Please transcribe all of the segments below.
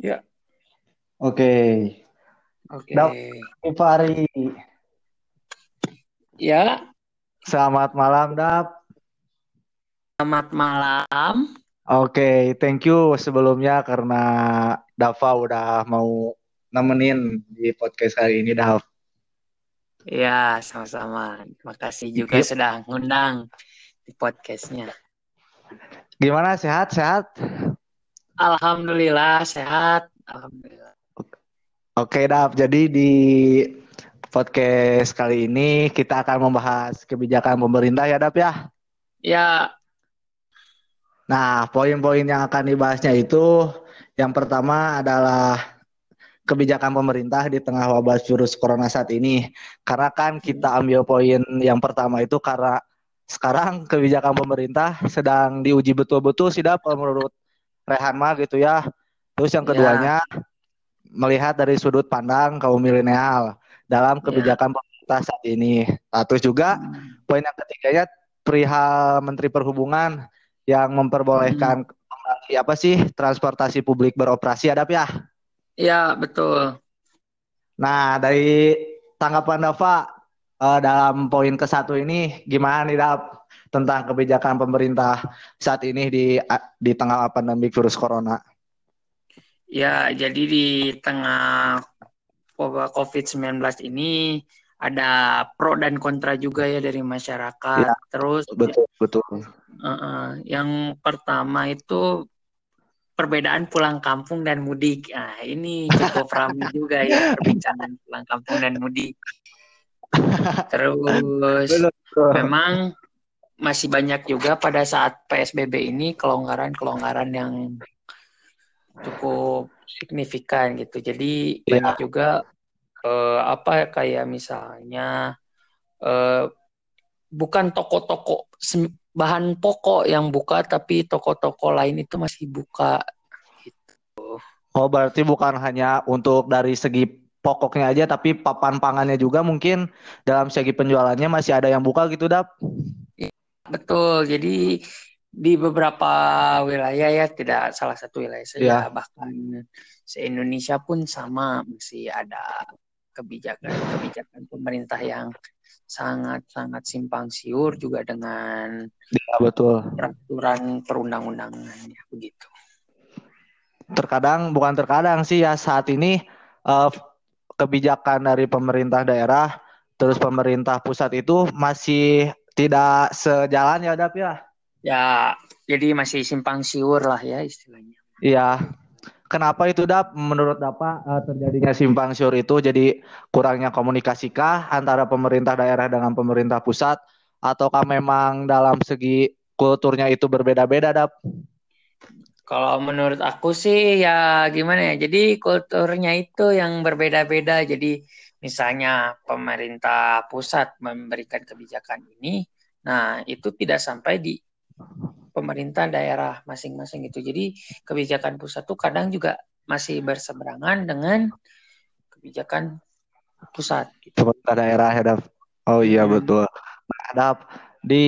Ya. Oke. Oke. Dap, Fari. Ya, Selamat malam, Dap. selamat malam. Oke, thank you sebelumnya karena Dava udah mau nemenin di podcast kali ini, Dav. Ya, sama-sama. Terima kasih juga Yuk. sudah ngundang di podcastnya. Gimana, sehat-sehat? Alhamdulillah sehat. Alhamdulillah. Oke, Dav. Jadi di podcast kali ini kita akan membahas kebijakan pemerintah ya, Dav ya. Ya, Nah, poin-poin yang akan dibahasnya itu yang pertama adalah kebijakan pemerintah di tengah wabah virus corona saat ini. Karena kan kita ambil poin yang pertama itu karena sekarang kebijakan pemerintah sedang diuji betul-betul sih Dap, menurut Rehan mah gitu ya. Terus yang Ya. keduanya melihat dari sudut pandang kaum milenial dalam kebijakan pemerintah saat ini. Nah, terus juga poin yang ketiganya perihal Menteri Perhubungan yang memperbolehkan kembali apa sih transportasi publik beroperasi ada ya? ya betul. Nah dari tanggapan Dava eh, dalam poin ke satu ini gimana nih Dav tentang kebijakan pemerintah saat ini di di tengah pandemi virus corona? Ya, jadi di tengah wabah COVID-19 ini ada pro dan kontra juga ya dari masyarakat. Ya, Terus Betul betul. Uh-uh. Yang pertama itu perbedaan pulang kampung dan mudik. Nah, ini cukup ramai juga ya perbincangan pulang kampung dan mudik. Terus Betul. memang masih banyak juga pada saat PSBB ini kelonggaran-kelonggaran yang cukup signifikan gitu. Jadi Iya. banyak juga eh, apa kayak misalnya eh, bukan toko-toko bahan pokok yang buka tapi toko-toko lain itu masih buka Oh berarti bukan hanya untuk dari segi pokoknya aja tapi papan pangannya juga mungkin dalam segi penjualannya masih ada yang buka gitu Dap? Betul jadi di beberapa wilayah ya tidak salah satu wilayah saja Iya. bahkan se Indonesia pun sama masih ada kebijakan-kebijakan pemerintah yang sangat-sangat simpang siur juga dengan Ya betul. peraturan perundang-undangan ya begitu terkadang bukan terkadang sih ya saat ini eh, kebijakan dari pemerintah daerah terus pemerintah pusat itu masih tidak sejalan ya Dap ya. ya jadi masih simpang siur lah ya istilahnya Iya. Kenapa itu Dap? Menurut Dapa eh, terjadinya simpang siur itu jadi kurangnya komunikasikah antara pemerintah daerah dengan pemerintah pusat ataukah memang dalam segi kulturnya itu berbeda-beda Dap? Kalau menurut aku sih ya gimana ya. Jadi kulturnya itu yang berbeda-beda. Jadi misalnya pemerintah pusat memberikan kebijakan ini, nah itu tidak sampai di pemerintah daerah masing-masing itu. Jadi kebijakan pusat tuh kadang juga masih berseberangan dengan kebijakan pusat. Gitu. Pemerintah daerah ya Dap. Oh iya Hmm. betul. Nah, Dap, di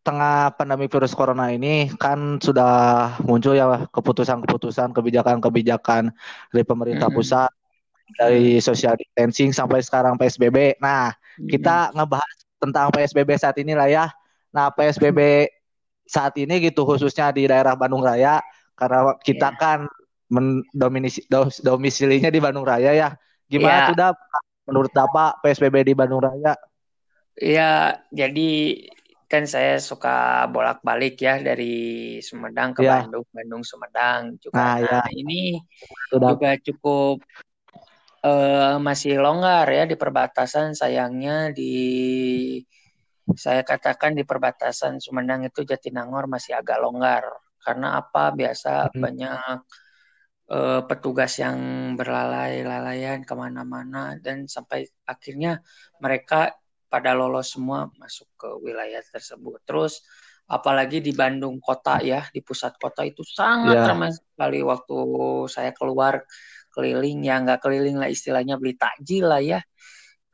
tengah pandemi virus corona ini kan sudah muncul ya keputusan-keputusan kebijakan-kebijakan dari pemerintah Mm-mm. pusat dari social distancing sampai sekarang PSBB. Nah, kita ngebahas tentang PSBB saat ini lah ya. Nah, PSBB saat ini gitu khususnya di daerah Bandung Raya karena kita Iya. kan mendominisi domisilinya di Bandung Raya ya. Gimana Iya. tuh Dap? Menurut Dapa PSBB di Bandung Raya? Ya, jadi kan saya suka bolak-balik ya dari Sumedang ke Ya. Bandung, Bandung Sumedang juga. Nah, ya. Nah, ini Tuh, Dap. juga cukup eh, masih longgar ya di perbatasan. Sayangnya di saya katakan di perbatasan Sumedang itu Jatinangor masih agak longgar. Karena apa? Biasa Hmm. banyak eh, petugas yang berlalai-lalaian ke mana-mana dan sampai akhirnya mereka pada lolos semua masuk ke wilayah tersebut. Terus apalagi di Bandung kota ya, di pusat kota itu sangat Ya. ramai sekali waktu saya keluar keliling ya nggak keliling lah istilahnya beli takjil lah ya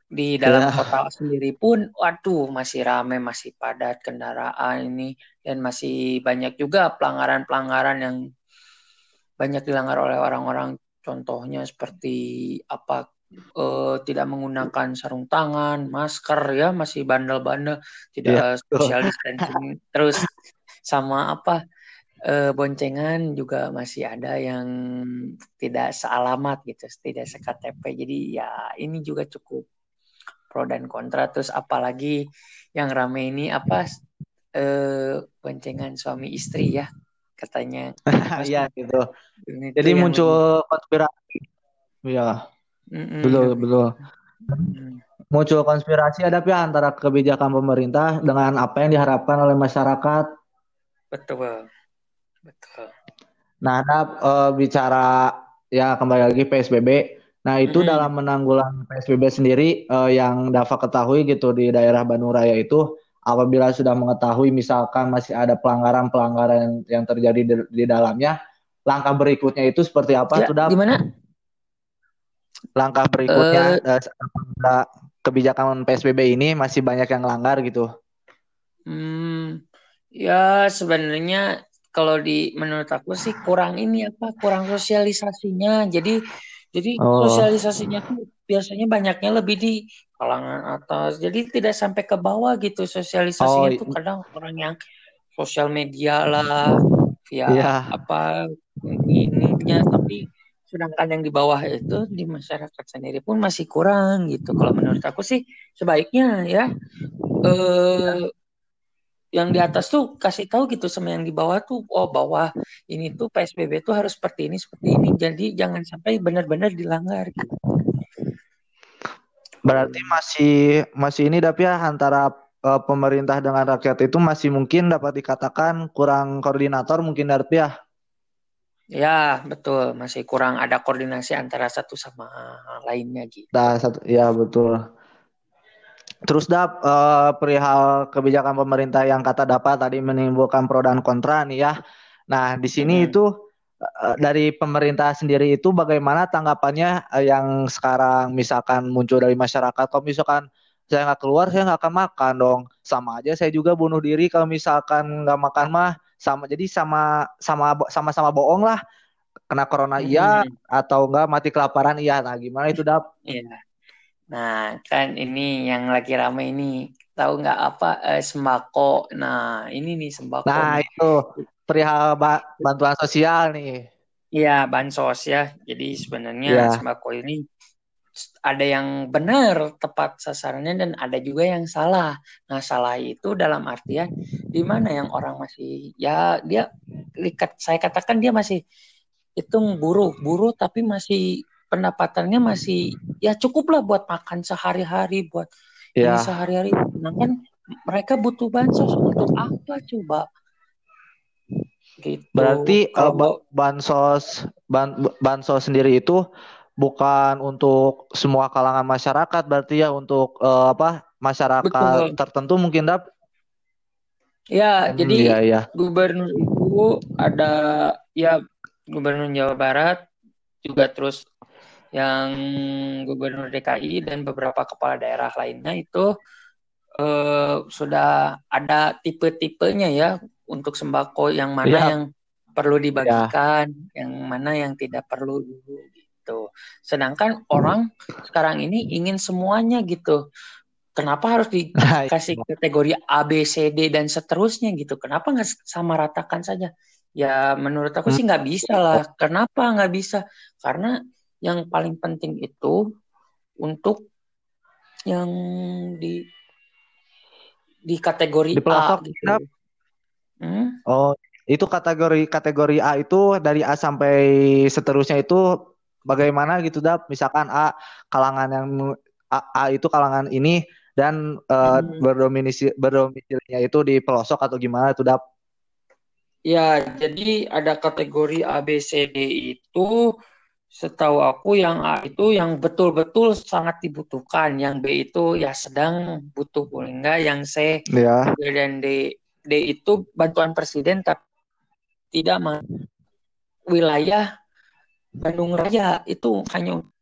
di dalam Ya. kota sendiri pun waduh masih ramai masih padat kendaraan ini dan masih banyak juga pelanggaran-pelanggaran yang banyak dilanggar oleh orang-orang contohnya seperti apa uh, tidak menggunakan sarung tangan, masker ya masih bandel-bandel, tidak yeah. social distancing terus sama apa uh, boncengan juga masih ada yang tidak sealamat gitu, tidak sektp. Jadi ya ini juga cukup pro dan kontra. Terus apalagi yang rame ini apa uh, boncengan suami istri ya katanya. Iya gitu. Jadi muncul konspirasi. Iya. Mm-mm. Betul, betul. Mm. Muncul konspirasi ada ya antara kebijakan pemerintah dengan apa yang diharapkan oleh masyarakat. Betul. Nah, ada uh, bicara ya kembali lagi PSBB. Nah, itu mm dalam menanggulangi PSBB sendiri uh, yang dapat ketahui gitu di daerah Bandung Raya itu apabila sudah mengetahui misalkan masih ada pelanggaran-pelanggaran yang terjadi di, di dalamnya, langkah berikutnya itu seperti apa? Ya, sudah gimana? langkah berikutnya uh, uh, kebijakan PSBB ini masih banyak yang langgar gitu? Hmm, ya sebenarnya kalau di menurut aku sih kurang ini apa kurang sosialisasinya. Jadi jadi oh. sosialisasinya tuh biasanya banyaknya lebih di kalangan atas. Jadi tidak sampai ke bawah gitu sosialisasinya oh, tuh kadang orang yang sosial media lah via yeah. apa ininya tapi sedangkan yang di bawah itu di masyarakat sendiri pun masih kurang gitu kalau menurut aku sih sebaiknya ya eh, yang di atas tuh kasih tahu gitu sama yang di bawah tuh oh bawah ini tuh PSBB tuh harus seperti ini seperti ini jadi jangan sampai benar-benar dilanggar gitu. Berarti masih masih ini tapi ya antara uh, pemerintah dengan rakyat itu masih mungkin dapat dikatakan kurang koordinator mungkin Darpi ya. Ya, betul. Masih kurang ada koordinasi antara satu sama lainnya gitu. Nah, satu, ya betul. Terus dap uh, perihal kebijakan pemerintah yang kata dapat tadi menimbulkan pro dan kontra nih ya. Nah, di sini hmm. itu uh, dari pemerintah sendiri itu bagaimana tanggapannya uh, yang sekarang misalkan muncul dari masyarakat kalau misalkan saya nggak keluar saya nggak akan makan dong sama aja saya juga bunuh diri kalau misalkan nggak makan mah sama jadi sama sama sama sama bohong lah kena corona iya hmm. atau enggak mati kelaparan iya nah gimana itu dap iya nah kan ini yang lagi ramai ini tahu nggak apa eh, sembako nah ini nih sembako nah nih. itu perihal ba bantuan sosial nih iya bansos ya jadi sebenarnya ya. sembako ini ada yang benar tepat sasarannya dan ada juga yang salah. Nah, salah itu dalam artian di mana yang orang masih ya dia saya katakan dia masih hitung buruh, buruh tapi masih pendapatannya masih ya cukup lah buat makan sehari-hari, buat ya. ini sehari-hari. kan mereka butuh bansos untuk apa coba? Gitu. Berarti kalau uh, bansos ban, bansos sendiri itu bukan untuk semua kalangan masyarakat berarti ya untuk uh, apa masyarakat Betul. tertentu mungkin dap ya hmm, jadi ya, ya. gubernur itu ada ya gubernur Jawa Barat juga terus yang gubernur DKI dan beberapa kepala daerah lainnya itu uh, sudah ada tipe-tipenya ya untuk sembako yang mana ya. yang perlu dibagikan, ya. yang mana yang tidak perlu dulu gitu. Sedangkan orang sekarang ini ingin semuanya gitu. Kenapa harus dikasih iya. kategori A, B, C, D dan seterusnya gitu? Kenapa nggak sama ratakan saja? Ya menurut aku sih nggak bisa lah. Kenapa nggak bisa? Karena yang paling penting itu untuk yang di di kategori di A gitu. Hmm? Oh, itu kategori kategori A itu dari A sampai seterusnya itu bagaimana gitu dap misalkan A kalangan yang A, A itu kalangan ini dan uh, hmm. berdomisili berdomisilinya itu di pelosok atau gimana tuh dap ya jadi ada kategori A B C D itu setahu aku yang A itu yang betul-betul sangat dibutuhkan yang B itu ya sedang butuh boleh enggak yang C ya. dan D D itu bantuan presiden tapi tidak wilayah Bandung Raya itu hanya untuk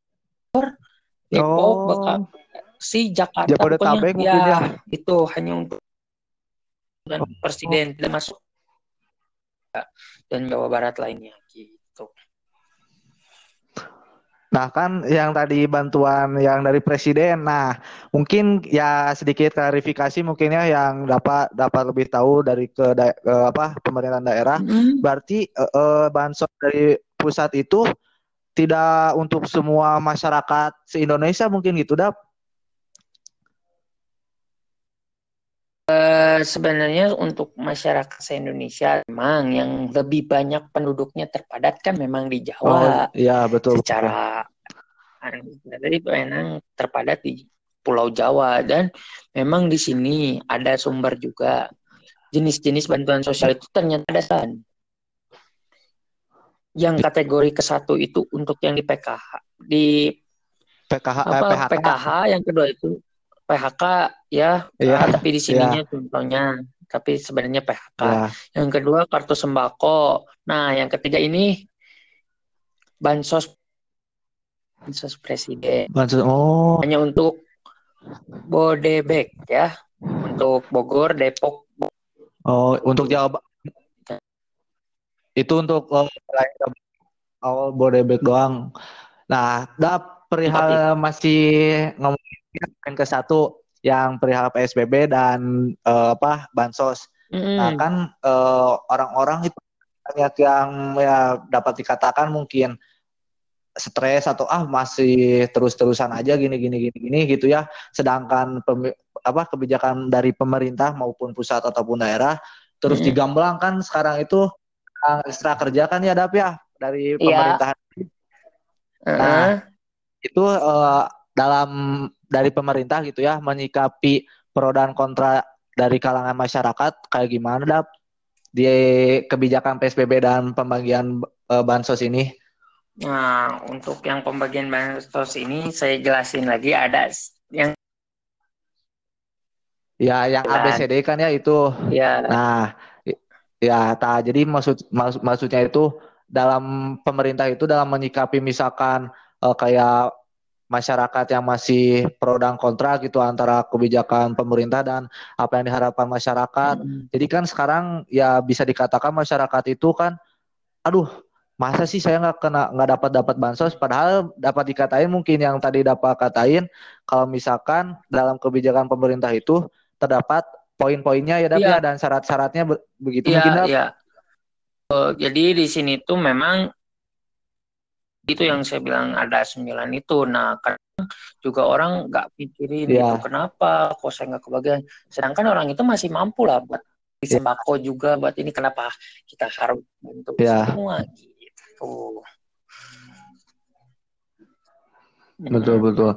Depok, oh. Bekasi, Jakarta, Jabodetabek ya, ya, itu hanya untuk dan oh. presiden tidak masuk dan Jawa Barat lainnya gitu. Nah, kan yang tadi bantuan yang dari presiden. Nah, mungkin ya sedikit klarifikasi mungkin ya yang dapat dapat lebih tahu dari ke, da, ke apa pemerintahan daerah. Mm. Berarti uh, uh, bansos dari pusat itu tidak untuk semua masyarakat se-Indonesia mungkin gitu, Dap? Uh, sebenarnya untuk masyarakat se-Indonesia memang yang lebih banyak penduduknya terpadat kan memang di Jawa. Oh, iya betul. Secara jadi memang terpadat di Pulau Jawa dan memang di sini ada sumber juga jenis-jenis bantuan sosial itu ternyata ada san. Yang kategori ke satu itu untuk yang di PKH di PKH apa, eh, PHK. PKH yang kedua itu PHK ya, ya tapi di sininya ya. contohnya tapi sebenarnya PHK. Ya. Yang kedua kartu sembako. Nah, yang ketiga ini bansos bansos presiden. Bansos oh. Hanya untuk Bodebek ya. Untuk Bogor, Depok. Oh, untuk Jawa Itu untuk oh, oh Bodebek doang. Nah, dap perihal masih ngomong yang ke satu yang perihal PSBB dan uh, apa bansos. Mm. Nah kan uh, orang-orang itu banyak yang ya dapat dikatakan mungkin stres atau ah masih terus-terusan aja gini gini gini gini gitu ya. Sedangkan pem, apa kebijakan dari pemerintah maupun pusat ataupun daerah terus mm. digamblang kan sekarang itu ekstra kerja kan ya Dap ya dari iya. pemerintahan. Yeah. Nah, itu uh, dalam dari pemerintah gitu ya menyikapi pro dan kontra dari kalangan masyarakat kayak gimana dap di kebijakan PSBB dan pembagian e, bansos ini? Nah, untuk yang pembagian bansos ini saya jelasin lagi ada yang Ya, yang ABCD kan ya itu. Ya. Nah, ya, tak jadi maksud, maksud maksudnya itu dalam pemerintah itu dalam menyikapi misalkan uh, kayak masyarakat yang masih pro dan kontra gitu antara kebijakan pemerintah dan apa yang diharapkan masyarakat. Hmm. Jadi kan sekarang ya bisa dikatakan masyarakat itu kan, aduh masa sih saya nggak kena nggak dapat dapat bansos padahal dapat dikatain mungkin yang tadi dapat katain kalau misalkan dalam kebijakan pemerintah itu terdapat poin-poinnya ya, ya. dan syarat-syaratnya begitu ya, mungkin ya. Oh, jadi di sini tuh memang itu yang saya bilang ada sembilan itu nah kadang juga orang nggak pikirin yeah. itu kenapa kok saya nggak kebagian sedangkan orang itu masih mampu lah buat iya. sembako yeah. juga buat ini kenapa kita harus bantu yeah. semua gitu betul betul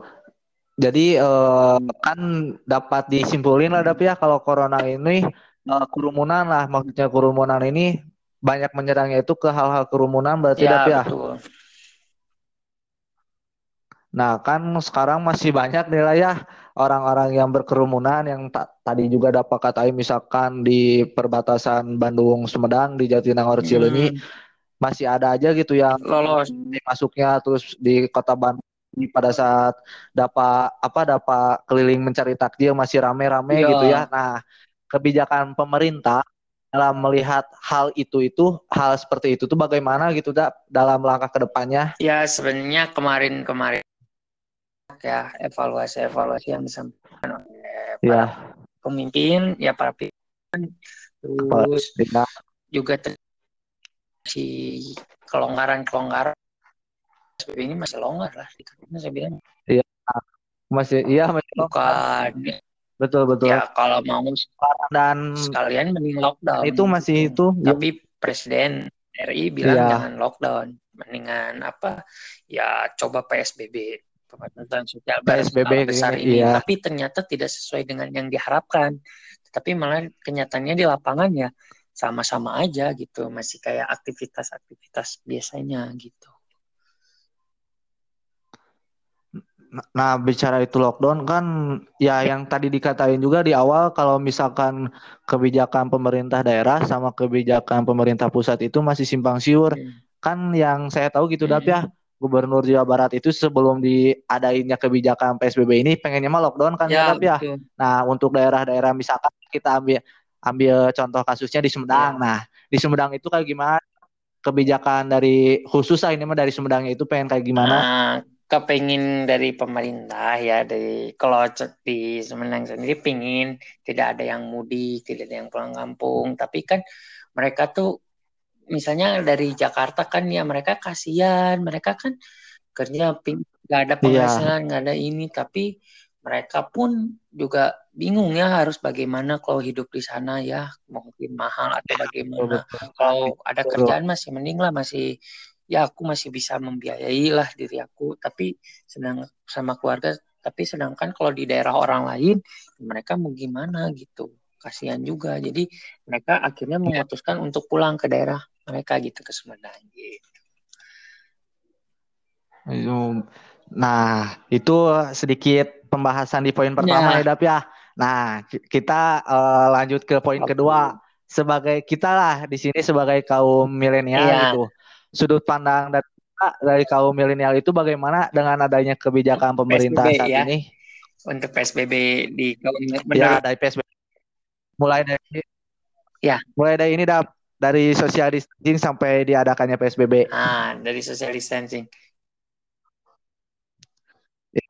jadi uh, kan dapat disimpulin lah tapi ya kalau corona ini uh, kerumunan lah maksudnya kerumunan ini banyak menyerangnya itu ke hal-hal kerumunan berarti ya, ya. Betul. Nah, kan sekarang masih banyak nilai ya orang-orang yang berkerumunan yang tadi juga dapat katain misalkan di perbatasan Bandung Sumedang di Jatinangor Cileunyi hmm. masih ada aja gitu yang lolos masuknya terus di kota Bandung pada saat dapat apa dapat keliling mencari takjil masih rame-rame ya. gitu ya. Nah, kebijakan pemerintah dalam melihat hal itu itu hal seperti itu tuh bagaimana gitu dak dalam langkah ke depannya? Ya sebenarnya kemarin-kemarin ya evaluasi-evaluasi yang disampaikan oleh para ya. pemimpin ya para pimpinan terus ya. juga si kelonggaran-kelonggaran. Ini masih longgar lah saya bilang. Iya. Masih iya masih bukan. Betul betul. Ya kalau mau dan sekalian mending lockdown. itu masih itu tapi ya. presiden RI bilang ya. jangan lockdown. Mendingan apa? Ya coba PSBB pembatasan sosial PSBB besar ini, iya. tapi ternyata tidak sesuai dengan yang diharapkan. Tapi malah kenyataannya di lapangan ya sama-sama aja gitu, masih kayak aktivitas-aktivitas biasanya gitu. Nah, bicara itu lockdown kan ya yang tadi dikatain juga di awal kalau misalkan kebijakan pemerintah daerah sama kebijakan pemerintah pusat itu masih simpang siur. Hmm. Kan yang saya tahu gitu hmm. Dap ya, Gubernur Jawa Barat itu sebelum diadainnya kebijakan PSBB ini pengennya mah lockdown kan ya, tapi ya. Nah, untuk daerah-daerah misalkan kita ambil ambil contoh kasusnya di Sumedang. Ya. Nah, di Sumedang itu kayak gimana kebijakan dari khusus lah ini mah dari Sumedangnya itu pengen kayak gimana? Nah, kepingin dari pemerintah ya dari kalau di Sumedang sendiri pingin tidak ada yang mudik, tidak ada yang pulang kampung, tapi kan mereka tuh misalnya dari Jakarta kan ya mereka kasihan, mereka kan kerja nggak ada iya. penghasilan, nggak ada ini, tapi mereka pun juga bingung ya harus bagaimana kalau hidup di sana ya mungkin mahal atau bagaimana. Kalau ada kerjaan masih mending lah masih ya aku masih bisa membiayai lah diri aku tapi sedang sama keluarga tapi sedangkan kalau di daerah orang lain mereka mau gimana gitu kasihan juga. Jadi mereka akhirnya memutuskan untuk pulang ke daerah mereka gitu ke Sumedang gitu. Nah itu sedikit pembahasan di poin pertama ya, ya Dap ya. Nah kita uh, lanjut ke poin kedua sebagai kita lah di sini sebagai kaum milenial ya. gitu sudut pandang dari dari kaum milenial itu bagaimana dengan adanya kebijakan pemerintah PSBB, saat ya. ini? Untuk PSBB di kaum Ya, dari PSBB. Mulai dari Ya. Mulai dari ini dap dari social distancing sampai diadakannya PSBB. Ah, dari social distancing. Ya.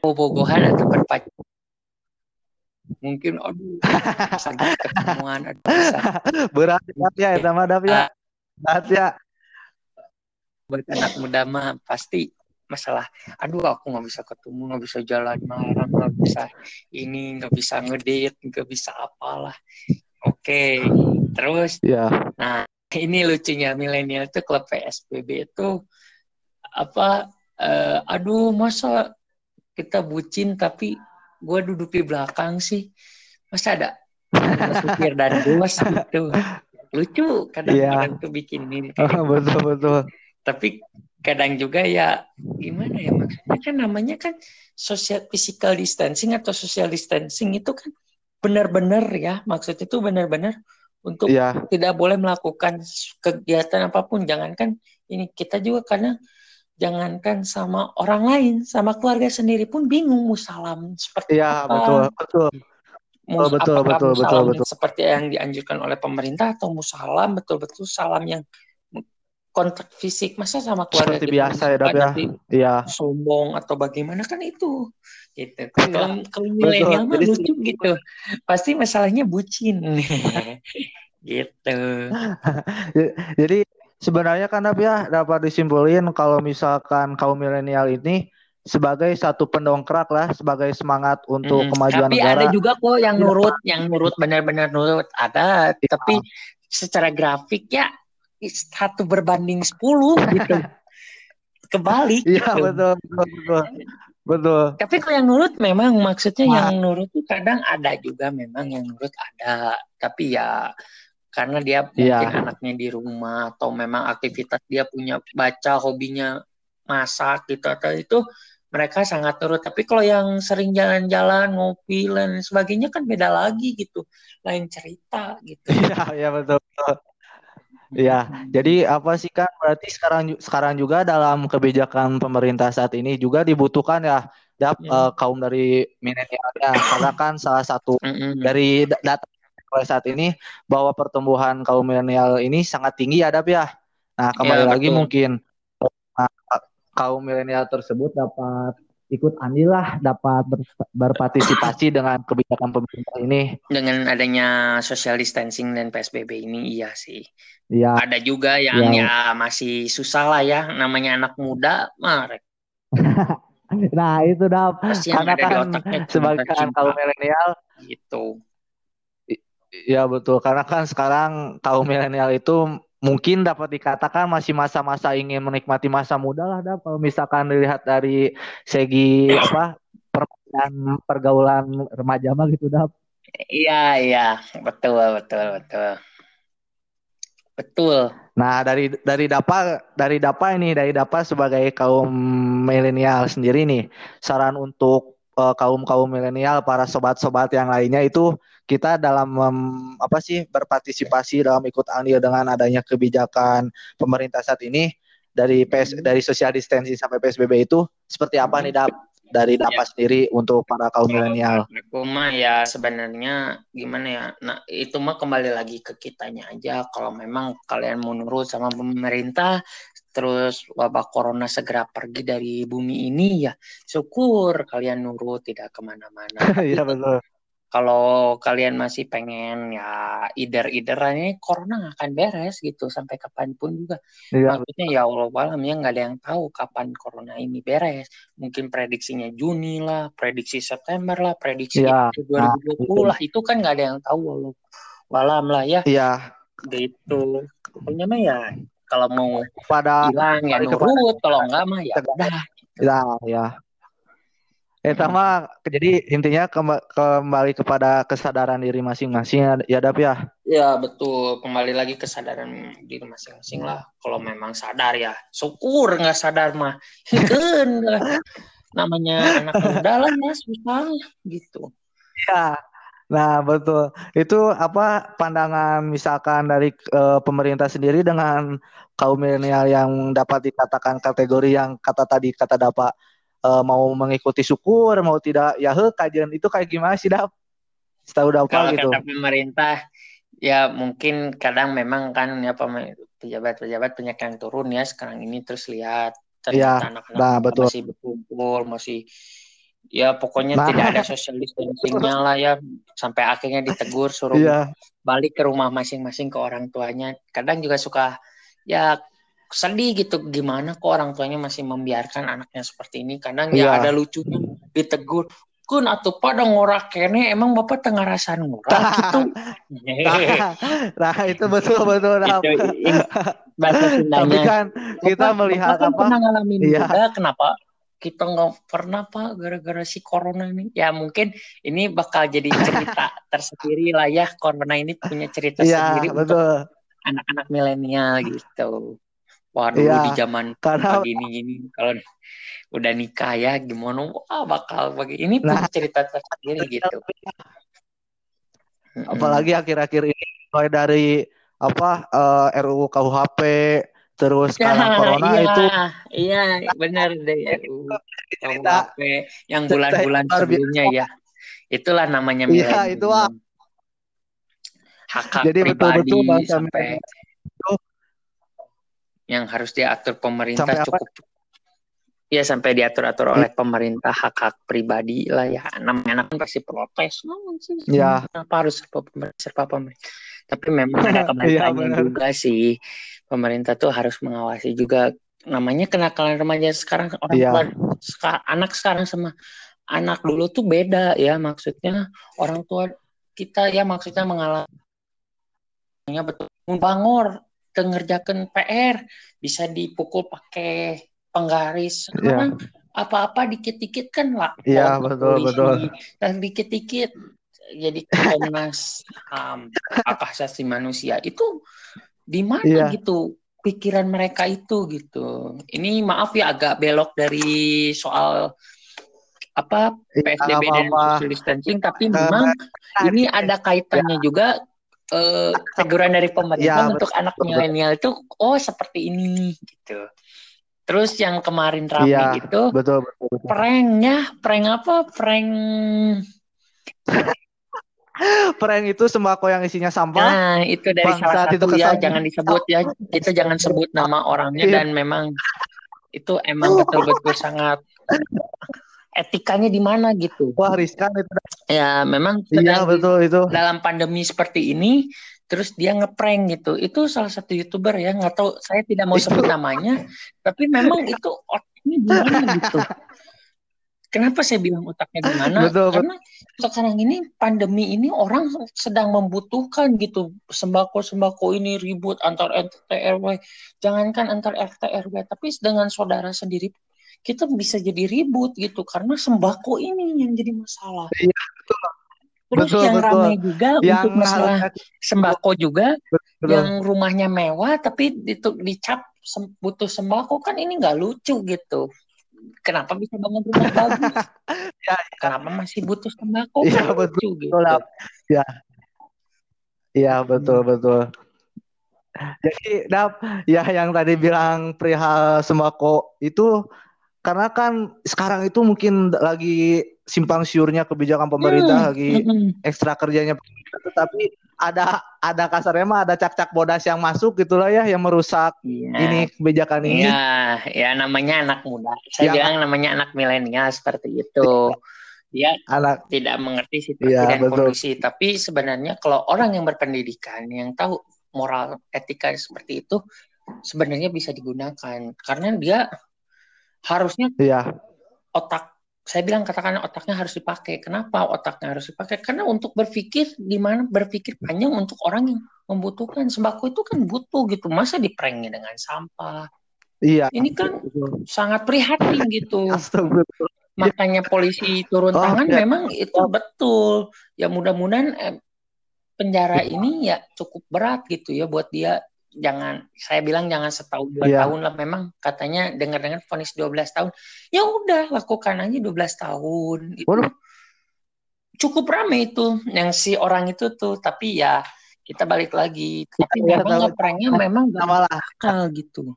Bobogohan atau berpacu mungkin aduh ketemuan berat ya sama dap ya banget ya buat anak muda mah pasti masalah aduh aku nggak bisa ketemu nggak bisa jalan malam nggak bisa ini nggak bisa ngedit nggak bisa apalah oke terus? Ya nah ini lucunya milenial itu klub PSBB itu apa uh, aduh masa kita bucin tapi gue duduk di belakang sih? Masa ada? Supir dan bos gitu. Lucu kadang-kadang yeah. tuh bikin ini oh, betul betul. Tapi kadang juga ya gimana ya maksudnya? Kan namanya kan social physical distancing atau social distancing itu kan benar-benar ya maksudnya itu benar-benar untuk yeah. tidak boleh melakukan kegiatan apa pun. Jangankan ini kita juga karena jangankan sama orang lain sama keluarga sendiri pun bingung mau salam seperti yeah, apa. betul betul. Mus, oh, betul, betul, betul, betul. seperti yang dianjurkan oleh pemerintah atau musalam betul-betul salam yang kontak fisik. Masa sama keluarga seperti biasa ya ya? iya. sombong atau bagaimana? Kan itu gitu kalau kalau milenial mah lucu gitu pasti masalahnya bucin gitu jadi sebenarnya kan ya dapat disimpulin kalau misalkan kaum milenial ini sebagai satu pendongkrak lah sebagai semangat untuk hmm, kemajuan tapi negara. Tapi ada juga kok yang iya. nurut, yang nurut benar-benar nurut ada, ya. tapi secara grafik ya satu berbanding sepuluh gitu. Kebalik. Iya gitu. betul, betul betul. Betul. Tapi kalau yang nurut memang maksudnya Wah. yang nurut itu kadang ada juga memang yang nurut ada, tapi ya karena dia mungkin ya. anaknya di rumah atau memang aktivitas dia punya baca hobinya masak gitu atau itu mereka sangat turut. Tapi kalau yang sering jalan-jalan, ngopi dan sebagainya kan beda lagi gitu, lain cerita gitu. Iya, betul. betul. Iya, jadi apa sih kan berarti sekarang sekarang juga dalam kebijakan pemerintah saat ini juga dibutuhkan ya dap hmm. uh, kaum dari milenialnya karena kan salah satu dari data saat ini bahwa pertumbuhan kaum milenial ini sangat tinggi ya dap ya. Nah kembali ya, lagi mungkin kaum milenial tersebut dapat ikut andil lah dapat ber, berpartisipasi dengan kebijakan pemerintah ini. Dengan adanya social distancing dan PSBB ini iya sih. Iya. Ada juga yang ya. ya masih susah lah ya namanya anak muda marek. nah itu dah karena kan sebagai kaum milenial gitu. Iya betul karena kan sekarang kaum milenial itu mungkin dapat dikatakan masih masa-masa ingin menikmati masa muda lah dah kalau misalkan dilihat dari segi apa permainan pergaulan remaja mah gitu dah iya iya. Betul betul betul. Betul. Nah dari dari dapa dari dapa ini dari dapa sebagai kaum milenial sendiri nih saran untuk uh, kaum kaum milenial para sobat-sobat yang lainnya itu kita dalam um, apa sih berpartisipasi dalam ikut andil dengan adanya kebijakan pemerintah saat ini dari PS hmm. dari social distancing sampai PSBB itu seperti apa nih Dap? dari dapat ya. sendiri untuk para kaum milenial? Aku mah ya sebenarnya gimana ya? Nah itu mah kembali lagi ke kitanya aja. Kalau memang kalian mau nurut sama pemerintah, terus wabah corona segera pergi dari bumi ini ya syukur kalian nurut tidak ke mana-mana. Iya betul. kalau kalian masih pengen ya ider-iderannya corona nggak akan beres gitu sampai kapan pun juga. Iya. maksudnya ya Allah malam ya nggak ada yang tahu kapan corona ini beres. Mungkin prediksinya Juni lah prediksi September lah prediksi iya. 2020 nah, lah. itu kan nggak ada yang tahu Allah. Malam lah ya. Iya. Gitu. Pokoknya mah ya kalau mau pada hilang ya nurut kalau enggak mah ya udah ya ya Eh, sama jadi intinya kembali kepada kesadaran diri masing-masing ya Dap ya. Ya betul kembali lagi kesadaran diri masing-masing lah. Kalau memang sadar ya syukur nggak sadar mah namanya anak muda lah ya susah gitu. Ya. Nah betul. Itu apa pandangan misalkan dari uh, pemerintah sendiri dengan kaum milenial yang dapat dikatakan kategori yang kata tadi kata dapat uh, mau mengikuti syukur mau tidak ya he kajian itu kayak gimana sih dap? Setahu dapat Kalau gitu. kata pemerintah ya mungkin kadang memang kan ya pejabat-pejabat banyak yang turun ya sekarang ini terus lihat ternyata ya, anak-anak nah, betul. masih berkumpul masih ya pokoknya nah. tidak ada social distancingnya lah ya. Sampai akhirnya ditegur suruh ya. balik ke rumah masing-masing ke orang tuanya. Kadang juga suka ya sedih gitu. Gimana kok orang tuanya masih membiarkan anaknya seperti ini? Kadang ya, ya ada lucunya ditegur. Kun atau pada ngorak kene. Emang bapak tengah rasa ngorak gitu? Nah, nah itu betul betul nah. itu, tapi kan kita melihat kan apa? pernah ngalamin ya. juga kenapa kita nggak pernah pak gara-gara si corona ini. Ya mungkin ini bakal jadi cerita tersendiri lah ya. Corona ini punya cerita ya, sendiri betul. untuk anak-anak milenial gitu. Wah dulu ya, di zaman karena gini gini. Kalau udah nikah ya gimana? Wah bakal bagi ini nah, cerita tersendiri gitu. Apalagi akhir-akhir ini mulai dari apa uh, eh, RUU KUHP terus ya, karena corona iya, itu iya benar deh. RUU KUHP yang bulan-bulan sebelumnya ya. Itulah namanya Iya itu hak hak Jadi pribadi betul-betul sampai yang harus diatur pemerintah sampai cukup. Apa? ya sampai diatur-atur oleh pemerintah hak-hak pribadi lah ya. Namanya anak kan pasti protes. Oh, ya. kenapa harus serba pemerintah, serba pemerintah. Tapi memang ada kebenarnya ya, juga sih pemerintah tuh harus mengawasi juga namanya kenakalan remaja sekarang orang ya. tua seka, anak sekarang sama anak dulu tuh beda ya maksudnya orang tua kita ya maksudnya mengalami betul bangor ngerjakan PR bisa dipukul pakai penggaris sekarang yeah. apa-apa dikit-dikit kan lah iya yeah, betul polisi. betul dan dikit-dikit jadi Komnas um, hak asasi manusia itu di mana yeah. gitu pikiran mereka itu gitu ini maaf ya agak belok dari soal apa PSBB dan social distancing tapi memang ini ada kaitannya ya. juga uh, teguran dari pemerintah ya, untuk betul, anak milenial itu oh seperti ini gitu. Terus yang kemarin ramai ya, gitu, betul, betul, betul. pranknya, prank apa? Prank prank itu sembako yang isinya sampah. Nah, itu dari salah satu itu ya, jangan disebut ya. Kita jangan sebut nama orangnya iya. dan memang itu emang betul-betul sangat etikanya di mana gitu. Wah riskan itu. Ya memang iya betul itu. Dalam pandemi seperti ini, terus dia ngeprank gitu. Itu salah satu youtuber ya, nggak tahu saya tidak mau sebut namanya, tapi memang itu otaknya gitu. Kenapa saya bilang otaknya gimana? Betul, Karena betul. sekarang ini pandemi ini orang sedang membutuhkan gitu sembako-sembako ini ribut antar RT RW. Jangankan antar RT RW, tapi dengan saudara sendiri kita bisa jadi ribut gitu karena sembako ini yang jadi masalah. Iya, betul. Terus betul, yang betul. ramai juga yang untuk masalah sembako juga betul. yang rumahnya mewah tapi itu dicap butuh sembako kan ini nggak lucu gitu. Kenapa bisa bangun rumah bagus? ya, ya. Kenapa masih butuh sembako? Iya betul. Gitu. Ya. Iya betul betul. Jadi Dap, ya yang tadi bilang perihal sembako itu karena kan sekarang itu mungkin lagi simpang siurnya kebijakan pemerintah Hmm, lagi mm-mm. ekstra kerjanya tetapi ada ada kasarnya mah ada cak-cak bodas yang masuk gitulah ya yang merusak Iya. ini kebijakan ini Iya, ya namanya anak muda. Saya Yang- bilang namanya anak milenial seperti itu. Dia anak tidak mengerti situasi Iya, dan betul. kondisi. Tapi sebenarnya kalau orang yang berpendidikan, yang tahu moral etika seperti itu, sebenarnya bisa digunakan. Karena dia harusnya iya otak, saya bilang katakan otaknya harus dipakai. Kenapa otaknya harus dipakai? Karena untuk berpikir, gimana berpikir panjang untuk orang yang membutuhkan. Sembako itu kan butuh gitu. Masa diprengnya dengan sampah? iya Ini kan sangat prihatin gitu. Astagfirullah. Makanya polisi turun Oh, tangan ya. memang itu betul. Ya mudah-mudahan eh, penjara ini ya cukup berat gitu ya buat dia. Jangan saya bilang jangan setahun dua Iya. tahun lah memang katanya dengar-dengar vonis 12 tahun. Ya udah lakukan aja 12 tahun. Waduh. cukup rame itu yang si orang itu tuh tapi ya kita balik lagi tapi Iya, memang ngepranknya memang gak Sama lah. akal gitu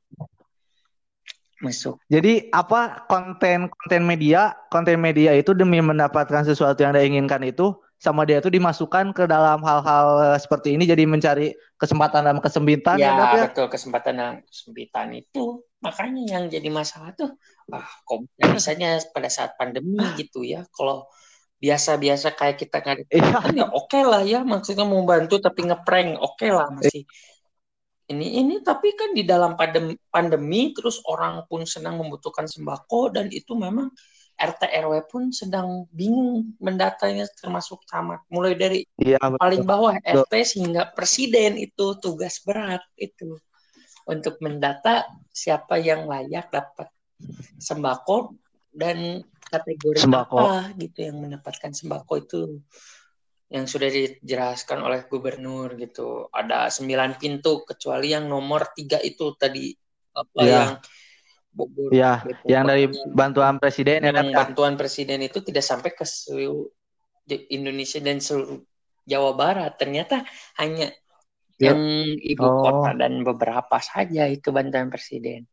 masuk Jadi apa konten konten media konten media itu demi mendapatkan sesuatu yang dia inginkan itu sama dia itu dimasukkan ke dalam hal-hal seperti ini jadi mencari kesempatan dalam kesempitan ya, Ya, ya? betul kesempatan dan kesempitan itu makanya yang jadi masalah tuh ah bisanya pada saat pandemi gitu ya kalau biasa-biasa kayak kita nggak kegiatan, ya oke lah ya maksudnya mau bantu tapi ngeprank oke lah masih. Ini ini tapi kan di dalam pandemi, pandemi terus orang pun sedang membutuhkan sembako dan itu memang RT RW pun sedang bingung mendatanya termasuk camat mulai dari betul. paling bawah. RT sehingga presiden itu tugas berat itu untuk mendata siapa yang layak dapat sembako dan kategori Sembako. apa gitu yang mendapatkan sembako itu yang sudah dijelaskan oleh gubernur gitu ada sembilan pintu kecuali yang nomor tiga itu tadi apa Iya. yang Bogor Iya, Depok, yang dari bantuan presiden ya, ya? bantuan presiden itu tidak sampai ke seluruh Indonesia dan seluruh Jawa Barat. Ternyata hanya Ya. yang ibu Oh. kota dan beberapa saja itu bantuan presiden.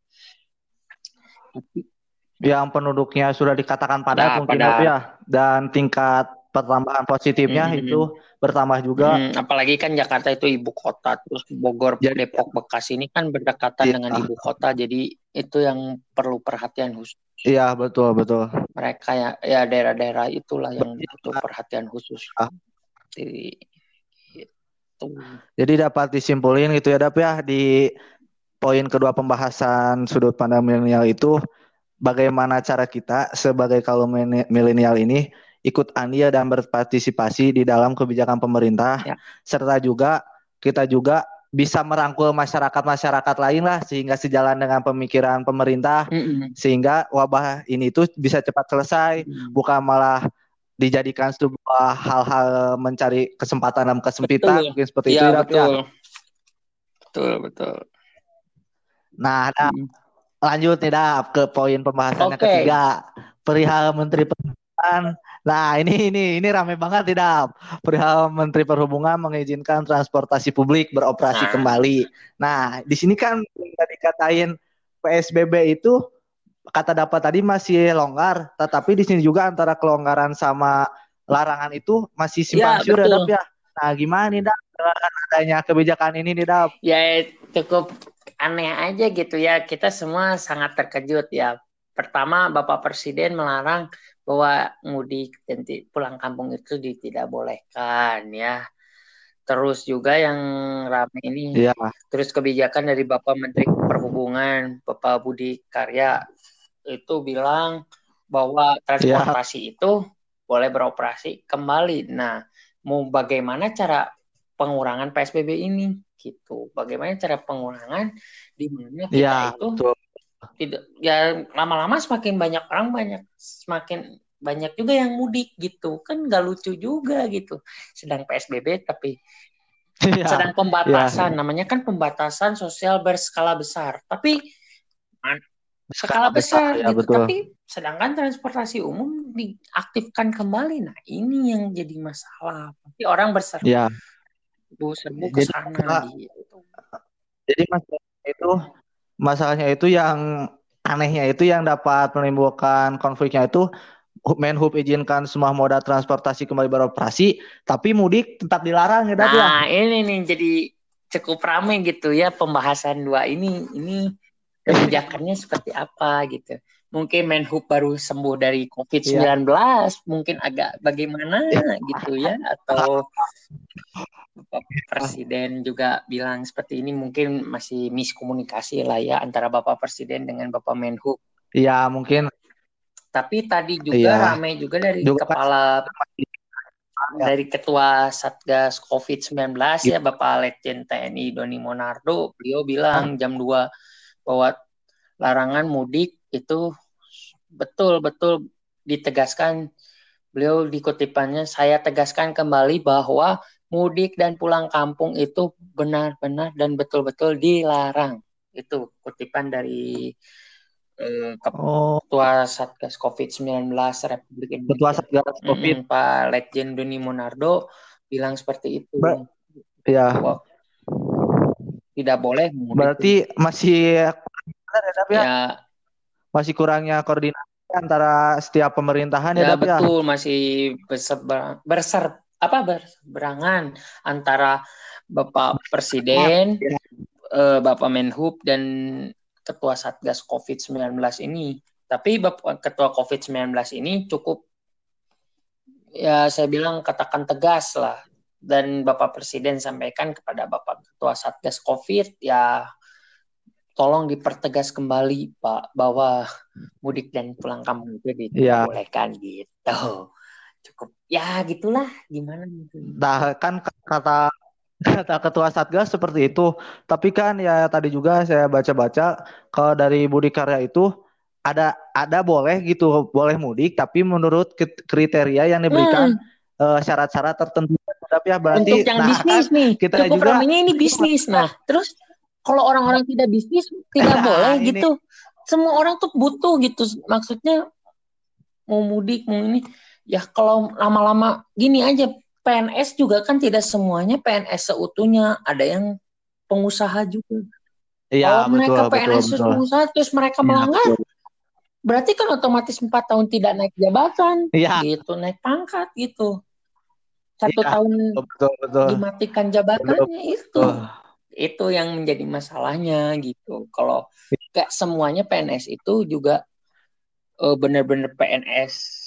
Tapi yang penduduknya sudah dikatakan padat Ya, mungkin padat. Dap, ya dan tingkat pertambahan positifnya Hmm. itu bertambah juga. hmm, apalagi kan Jakarta itu ibu kota, terus Bogor, Jadi- Depok, Bekasi ini kan berdekatan Iya. dengan ibu kota, jadi itu yang perlu perhatian khusus. Iya, betul, betul. Mereka ya, ya daerah-daerah itulah yang butuh perhatian khusus. Ah. Jadi itu. Jadi dapat disimpulin gitu ya Dap ya di poin kedua pembahasan sudut pandang milenial itu bagaimana cara kita sebagai kaum milenial ini ikut andil dan berpartisipasi di dalam kebijakan pemerintah Ya. serta juga kita juga bisa merangkul masyarakat-masyarakat lain lah sehingga sejalan dengan pemikiran pemerintah Mm-mm. sehingga wabah ini tuh bisa cepat selesai Hmm. bukan malah dijadikan sebuah hal-hal mencari kesempatan dalam kesempitan Betul. mungkin seperti itu Iya ya, ya. betul. Betul betul. Nah, Dap, Hmm. lanjut nih Dap ke poin pembahasan yang Oke. ketiga perihal Menteri Perhubungan. Nah, ini ini ini rame banget nih Dap. Perihal Menteri Perhubungan mengizinkan transportasi publik beroperasi Nah. kembali. Nah, di sini kan udah dikatain PSBB itu kata dapat tadi masih longgar, tetapi di sini juga antara kelonggaran sama larangan itu masih simpang Ya, siur ya ya. Nah, gimana nih Dap dengan adanya kebijakan ini nih Dap? Ya cukup aneh aja gitu ya. Kita semua sangat terkejut ya. Pertama Bapak Presiden melarang bahwa mudik dan pulang kampung itu tidak bolehkan ya. Terus juga yang rame ini Iya. Terus kebijakan dari Bapak Menteri Perhubungan, Bapak Budi Karya itu bilang bahwa transportasi itu boleh beroperasi kembali. Nah, mau bagaimana cara pengurangan PSBB ini gitu? Bagaimana cara pengurangan di mana kita Iya, itu betul. Tidak ya lama-lama semakin banyak orang banyak semakin banyak juga yang mudik gitu. Kan nggak lucu juga gitu. Sedang PSBB tapi Iya. sedang pembatasan. Namanya kan pembatasan sosial berskala besar. Tapi skala besar ya, gitu. betul. tapi sedangkan transportasi umum diaktifkan kembali. Nah ini yang jadi masalah. Tapi orang berserbu Iya. serbu ke Jadi, sana gitu. Jadi masalahnya itu masalahnya itu yang anehnya itu yang dapat menimbulkan konfliknya itu Menhub izinkan semua moda transportasi kembali beroperasi, tapi mudik tetap dilarang ya, ya? Nah, ini nih jadi cukup ramai gitu ya pembahasan dua ini. Ini kebijakannya seperti apa gitu. Mungkin Menhub baru sembuh dari COVID-19, ya. mungkin agak bagaimana gitu ya atau Bapak Presiden juga bilang seperti ini mungkin masih miskomunikasi lah ya antara Bapak Presiden dengan Bapak Menhub. Iya, mungkin tapi tadi juga iya. ramai juga dari juga kepala ya. dari ketua Satgas COVID-19 ya Bapak Letjen TNI Doni Monardo, beliau bilang jam 2 bahwa larangan mudik itu betul-betul ditegaskan beliau dikutipannya saya tegaskan kembali bahwa mudik dan pulang kampung itu benar-benar dan betul-betul dilarang. Itu kutipan dari Eh, oh. Ketua Satgas COVID-19 Republik Indonesia. Ketua Satgas COVID. Mm, Pak Letjen Doni Monardo bilang seperti itu. Ba ya. tidak boleh. Berarti masih ya, ya, masih kurangnya koordinasi antara setiap pemerintahan ya, ya betul masih berser, berser apa berseberangan antara Bapak Presiden, ya. Bapak Menhub dan ketua Satgas COVID-19 ini. Tapi Bapak ketua COVID-19 ini cukup ya saya bilang katakan tegas lah dan Bapak Presiden sampaikan kepada Bapak Ketua Satgas COVID ya tolong dipertegas kembali Pak bahwa mudik dan pulang kampung itu iya. dibolehkan ya. gitu. Cukup ya gitulah gimana gitu. Nah kan kata kata ketua satgas seperti itu tapi kan ya tadi juga saya baca-baca kalau dari Budi Karya itu ada ada boleh gitu boleh mudik tapi menurut kriteria yang diberikan hmm. uh, syarat-syarat tertentu tapi ya berarti untuk yang nah, bisnis kan, nih kita cukup juga ini bisnis nah terus kalau orang-orang tidak bisnis tidak nah, boleh ini. gitu semua orang tuh butuh gitu maksudnya mau mudik mau ini ya kalau lama-lama gini aja PNS juga kan tidak semuanya PNS seutuhnya, ada yang pengusaha juga. Iya, Kalau betul, mereka PNS betul, pengusaha terus mereka ya, melanggar, betul. berarti kan otomatis empat tahun tidak naik jabatan, ya. gitu, naik pangkat gitu. Satu ya, tahun betul, betul. dimatikan jabatannya betul, itu. Itu yang menjadi masalahnya gitu. Kalau kayak semuanya PNS itu juga uh, benar-benar PNS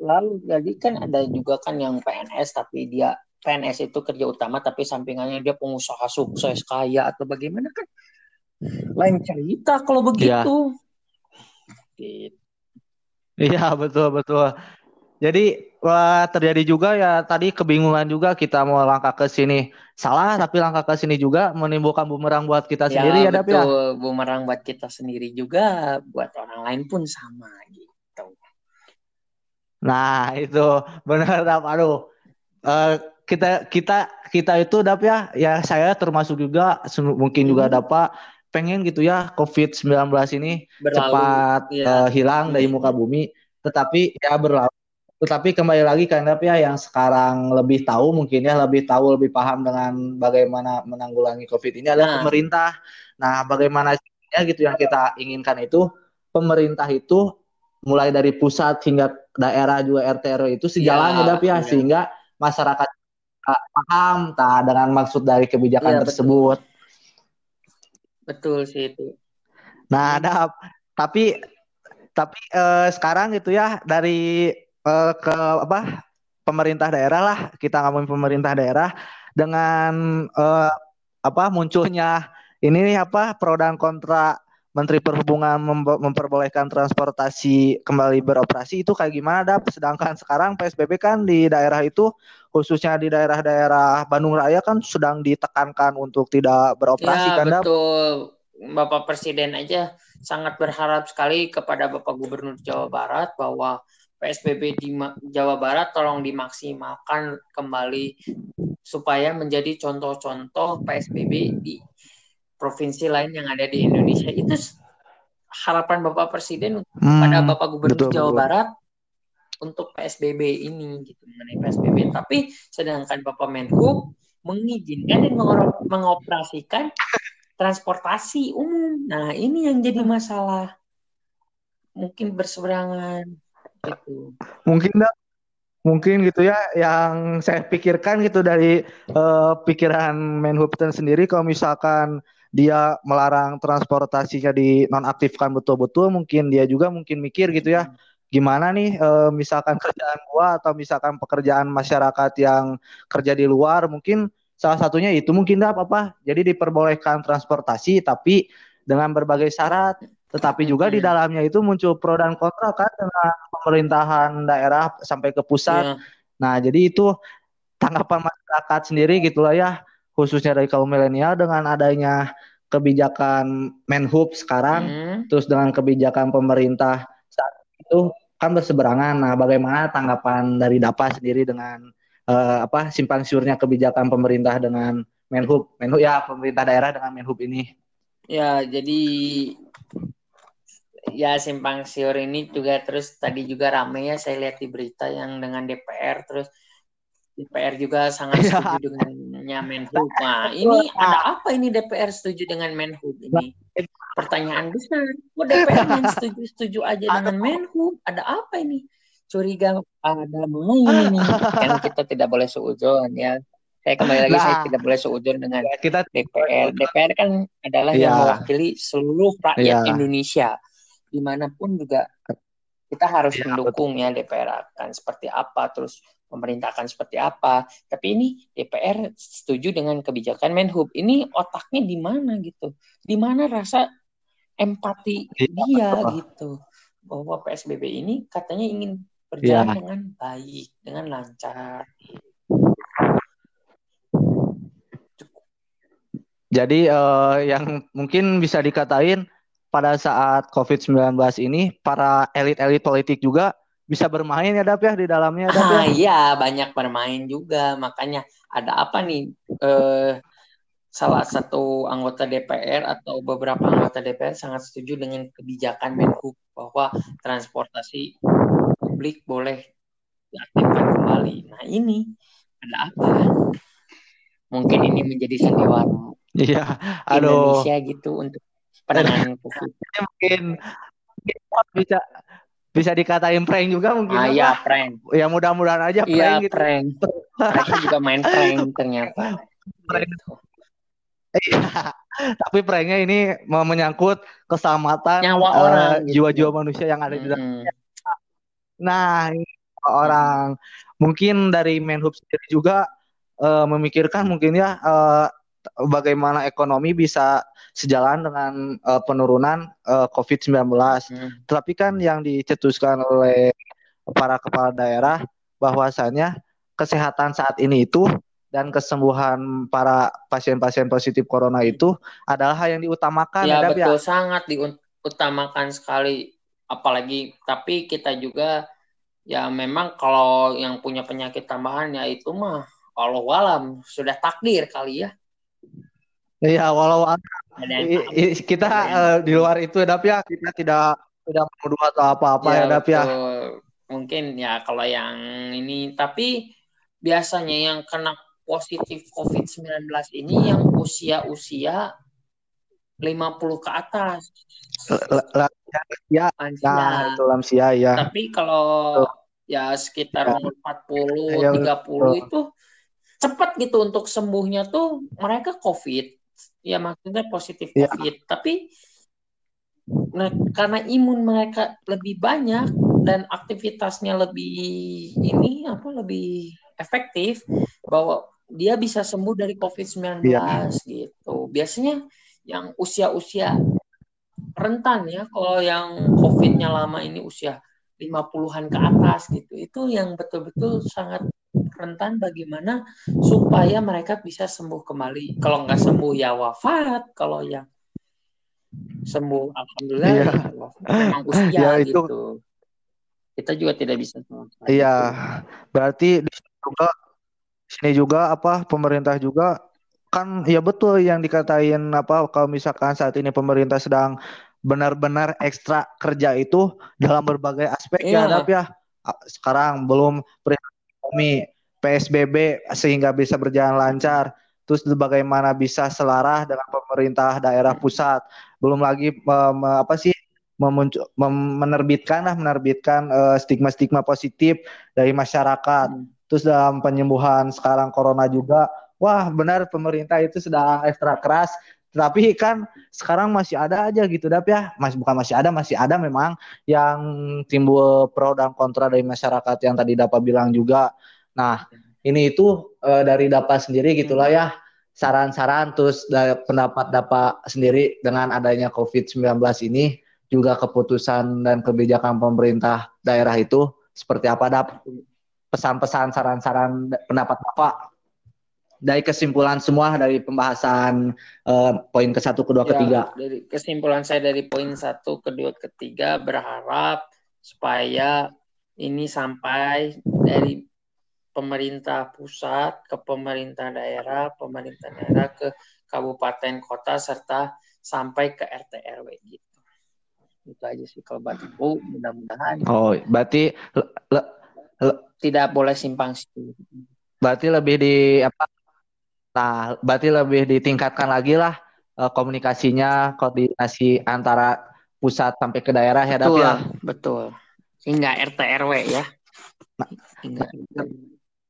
lalu jadi kan ada juga kan yang PNS tapi dia PNS itu kerja utama tapi sampingannya dia pengusaha sukses kaya atau bagaimana kan lain cerita kalau begitu. Iya ya, betul betul. Jadi wah, terjadi juga ya tadi kebingungan juga kita mau langkah ke sini salah tapi langkah ke sini juga menimbulkan bumerang buat kita ya, sendiri ya, ya? betul ya. bumerang buat kita sendiri juga buat orang lain pun sama gitu. Nah, itu benar Dap. Aduh. Uh, kita kita kita itu Dap ya, ya saya termasuk juga mungkin juga hmm. dapat pengen gitu ya COVID-19 ini berlalu, cepat ya. uh, hilang dari muka bumi, tetapi ya berlalu. Tetapi kembali lagi kan Dap ya yang sekarang lebih tahu mungkin ya lebih tahu lebih paham dengan bagaimana menanggulangi COVID ini adalah nah. pemerintah. Nah, bagaimana ya gitu yang kita inginkan itu pemerintah itu mulai dari pusat hingga daerah juga RT RW itu sejalan ya, ya, sehingga masyarakat uh, paham tak dengan maksud dari kebijakan ya, tersebut. Betul. betul sih itu. Nah, ada tapi tapi uh, sekarang itu ya dari uh, ke apa pemerintah daerah lah kita ngomongin pemerintah daerah dengan uh, apa munculnya ini apa pro dan kontra Menteri Perhubungan memperbolehkan transportasi kembali beroperasi itu kayak gimana dap? Sedangkan sekarang PSBB kan di daerah itu khususnya di daerah-daerah Bandung Raya kan sedang ditekankan untuk tidak beroperasi ya, kan dap? Betul. Bapak Presiden aja sangat berharap sekali kepada Bapak Gubernur Jawa Barat bahwa PSBB di Jawa Barat tolong dimaksimalkan kembali supaya menjadi contoh-contoh PSBB di provinsi lain yang ada di Indonesia itu harapan Bapak Presiden hmm, pada Bapak Gubernur betul, Jawa betul. Barat untuk PSBB ini gitu mengenai PSBB tapi sedangkan Bapak Menhub mengizinkan dan mengoperasikan transportasi umum. Nah, ini yang jadi masalah. Mungkin berseberangan gitu. Mungkin enggak mungkin gitu ya yang saya pikirkan gitu dari uh, pikiran Menhub sendiri kalau misalkan dia melarang transportasinya dinonaktifkan betul-betul mungkin dia juga mungkin mikir gitu ya gimana nih uh, misalkan kerjaan gua atau misalkan pekerjaan masyarakat yang kerja di luar mungkin salah satunya itu mungkin apa apa jadi diperbolehkan transportasi tapi dengan berbagai syarat tetapi juga di iya. dalamnya itu muncul pro dan kontra kan dengan pemerintahan daerah sampai ke pusat. Yeah. Nah, jadi itu tanggapan masyarakat sendiri gitulah ya, khususnya dari kaum milenial dengan adanya kebijakan Menhub sekarang, mm. terus dengan kebijakan pemerintah saat itu kan berseberangan. Nah, bagaimana tanggapan dari DAPA sendiri dengan uh, apa simpang siurnya kebijakan pemerintah dengan Menhub, Menhub ya pemerintah daerah dengan Menhub ini? Ya, jadi ya simpang siur ini juga terus tadi juga rame ya saya lihat di berita yang dengan DPR terus DPR juga sangat iya. setuju dengannya Menhub. Nah, ini ada apa ini DPR setuju dengan Menhub ini? Pertanyaan besar. Kok DPR yang setuju-setuju aja dengan Menhub? Ada apa ini? Curiga ada main ini. Kan kita tidak boleh seujun ya. Saya kembali lagi nah, saya tidak boleh seujun dengan kita DPR. DPR kan adalah ya. yang mewakili seluruh rakyat ya. Indonesia di mana pun juga kita harus ya, mendukung betul. ya DPR akan seperti apa terus pemerintah akan seperti apa tapi ini DPR setuju dengan kebijakan Menhub ini otaknya di mana gitu di mana rasa empati ya, dia betul. gitu bahwa PSBB ini katanya ingin berjalan ya. dengan baik dengan lancar jadi uh, yang mungkin bisa dikatain pada saat COVID-19 ini para elit-elit politik juga bisa bermain ya Dap ya di dalamnya Dap ya. Ah, iya, banyak bermain juga. Makanya ada apa nih eh salah satu anggota DPR atau beberapa anggota DPR sangat setuju dengan kebijakan Menhub bahwa transportasi publik boleh diaktifkan kembali. Nah, ini ada apa? Mungkin ini menjadi sandiwara Iya, Indonesia gitu untuk penanganan COVID. mungkin bisa bisa dikatain prank juga mungkin. Ah iya prank. Ya mudah-mudahan aja prank iya, gitu. prank. Mereka juga main prank ternyata. Prank. Gitu. Iya. Tapi pranknya ini menyangkut keselamatan nyawa uh, orang, gitu. jiwa-jiwa manusia yang ada di dalamnya. Nah, ini orang mungkin dari Menhub sendiri juga uh, memikirkan mungkin ya uh, bagaimana ekonomi bisa sejalan dengan uh, penurunan uh, eh, COVID-19. Hmm. Tetapi kan yang dicetuskan oleh para kepala daerah bahwasanya kesehatan saat ini itu dan kesembuhan para pasien-pasien positif corona itu adalah hal yang diutamakan. Ya, betul ya? sangat diutamakan sekali. Apalagi tapi kita juga ya memang kalau yang punya penyakit tambahan ya itu mah Allah alam sudah takdir kali ya. Iya, walau kita uh, di luar itu ya, ya kita tidak tidak menuduh atau apa-apa ya, ya Dap ya. Mungkin ya kalau yang ini tapi biasanya yang kena positif COVID-19 ini yang usia-usia 50 ke atas. Ya, lansia. Nah, itu lansia ya. Tapi kalau ya sekitar ya. umur 40, ya, 30 itu cepat gitu untuk sembuhnya tuh mereka COVID ya maksudnya positif ya. COVID. Tapi nah, karena imun mereka lebih banyak dan aktivitasnya lebih ini apa lebih efektif bahwa dia bisa sembuh dari COVID-19 ya. gitu. Biasanya yang usia-usia rentan ya kalau yang COVID-nya lama ini usia 50-an ke atas gitu. Itu yang betul-betul sangat rentan bagaimana supaya mereka bisa sembuh kembali. Kalau nggak sembuh ya wafat, kalau yang sembuh alhamdulillah ya, memang usia ya, itu... gitu. Kita juga tidak bisa Iya. Berarti di sini juga sini juga apa pemerintah juga kan ya betul yang dikatain apa kalau misalkan saat ini pemerintah sedang benar-benar ekstra kerja itu dalam berbagai aspek ya, iya. ya, ya sekarang belum ekonomi PSBB sehingga bisa berjalan lancar terus bagaimana bisa selarah dengan pemerintah daerah pusat. Belum lagi um, apa sih memuncul, menerbitkan lah menerbitkan uh, stigma-stigma positif dari masyarakat. Hmm. Terus dalam penyembuhan sekarang corona juga, wah benar pemerintah itu sedang ekstra keras tapi kan sekarang masih ada aja gitu dap ya. Masih bukan masih ada masih ada memang yang timbul pro dan kontra dari masyarakat yang tadi dapat bilang juga. Nah ini itu uh, dari dapat sendiri gitulah ya. Saran-saran terus dari pendapat dapat sendiri dengan adanya COVID-19 ini juga keputusan dan kebijakan pemerintah daerah itu seperti apa dap? Pesan-pesan saran-saran pendapat Bapak dari kesimpulan semua dari pembahasan uh, poin ke satu, kedua, ya, ketiga. Dari kesimpulan saya dari poin satu, kedua, ketiga berharap supaya ini sampai dari pemerintah pusat ke pemerintah daerah, pemerintah daerah ke kabupaten kota serta sampai ke RT RW gitu. Itu aja sih kalau batiku mudah-mudahan. Oh, berarti le, le, le, tidak boleh simpang siur. Berarti lebih di apa Nah, berarti lebih ditingkatkan lagi lah uh, komunikasinya, koordinasi antara pusat sampai ke daerah ya, betul, ya. Betul. Hingga RT RW ya. Nah, hingga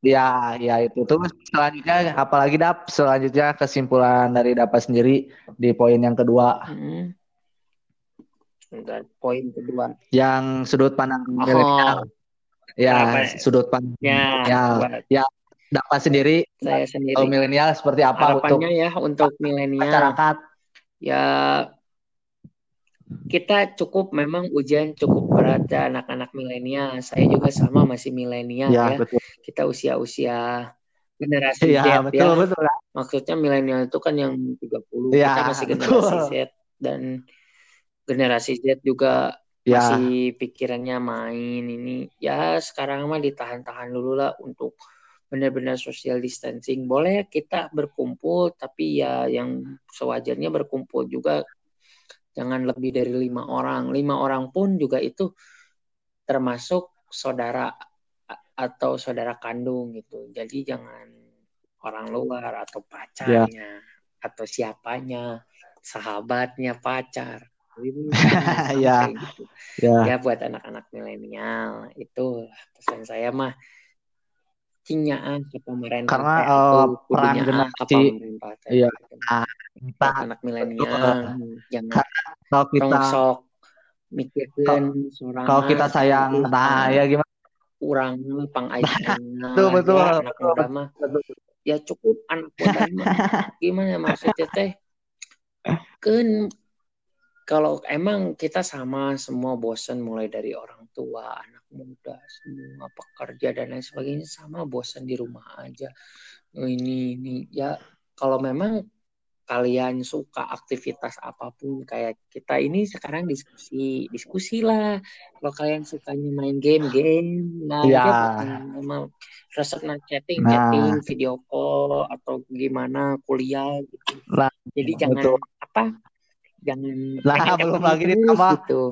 Ya, ya itu. Terus selanjutnya apalagi dap selanjutnya kesimpulan dari dapat sendiri di poin yang kedua. Hmm. poin kedua. Yang sudut pandang oh. Ya, sudut pandang ya, ya, dapat sendiri saya sendiri milenial seperti apa harapannya untuk ya untuk milenial masyarakat ya kita cukup memang ujian cukup berat ya anak-anak milenial saya juga sama masih milenial ya, ya. Betul. kita usia-usia generasi ya, Z betul, ya betul, ya. maksudnya milenial itu kan yang 30 ya, kita masih generasi betul. Z dan generasi Z juga ya. masih pikirannya main ini ya sekarang mah ditahan-tahan dulu lah untuk benar-benar social distancing. Boleh kita berkumpul, tapi ya yang sewajarnya berkumpul juga jangan lebih dari lima orang. Lima orang pun juga itu termasuk saudara atau saudara kandung gitu. Jadi jangan orang luar atau pacarnya ya. atau siapanya, sahabatnya pacar. ya. Gitu. ya. Ya buat anak-anak milenial itu pesan saya mah kinyaan ke pemerintah karena uh, peran generasi iya kita anak milenial jangan kalau kita sok mikirkan kalau kita sayang nah ya gimana? Kurang pang betul betul, ya, anak muda mah. ya cukup anak muda mah. Gimana maksudnya teh? Kan kalau emang kita sama semua bosan mulai dari orang tua anak muda semua pekerja dan lain sebagainya sama bosan di rumah aja oh, ini ini ya kalau memang kalian suka aktivitas apa pun kayak kita ini sekarang diskusi diskusi lah kalau kalian sukanya main game game nah ya. memang resep chatting nah. chatting video call atau gimana kuliah gitu nah, jadi jangan betul. apa jangan lah belum lagi ditambah gitu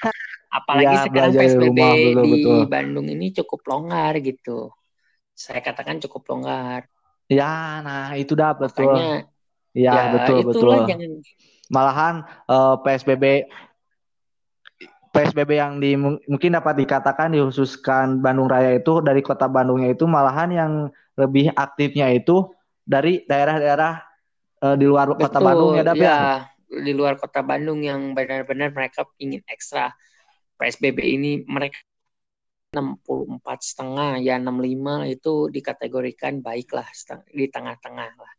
apalagi ya, sekarang PSBB rumah, betul, di betul. Bandung ini cukup longgar gitu. Saya katakan cukup longgar. Ya nah itu dah betul. Makanya, ya, ya betul betul. jangan... malahan uh, eh, PSBB PSBB yang di mungkin dapat dikatakan dikhususkan Bandung Raya itu dari kota Bandungnya itu malahan yang lebih aktifnya itu dari daerah-daerah uh, di luar Betul, kota Bandung ya, ya, ya di luar kota Bandung yang benar-benar mereka ingin ekstra. PSBB ini mereka 64 setengah ya 65 itu dikategorikan baiklah di tengah-tengah lah.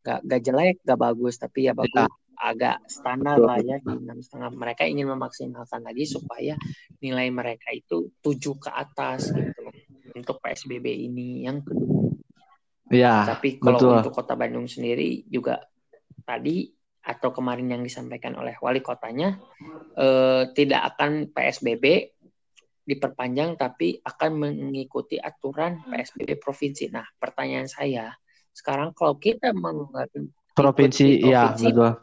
Gak, gak jelek gak bagus tapi ya bagus. Ya. agak standar lah ya di enam setengah. Mereka ingin memaksimalkan lagi supaya nilai mereka itu tujuh ke atas gitu untuk PSBB ini. Yang kedua. Ya tapi kalau betul. untuk kota Bandung sendiri juga tadi atau kemarin yang disampaikan oleh wali kotanya eh, tidak akan PSBB diperpanjang tapi akan mengikuti aturan PSBB provinsi. Nah, pertanyaan saya sekarang kalau kita menggunakan provinsi, ya betul.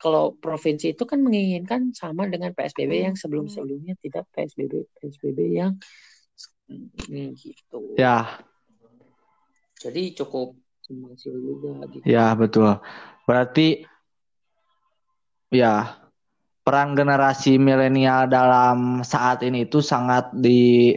Kalau provinsi itu kan menginginkan sama dengan PSBB yang sebelum-sebelumnya tidak PSBB PSBB yang ini gitu. Ya. Jadi cukup simpang juga gitu. Ya, betul. Berarti ya peran generasi milenial dalam saat ini itu sangat di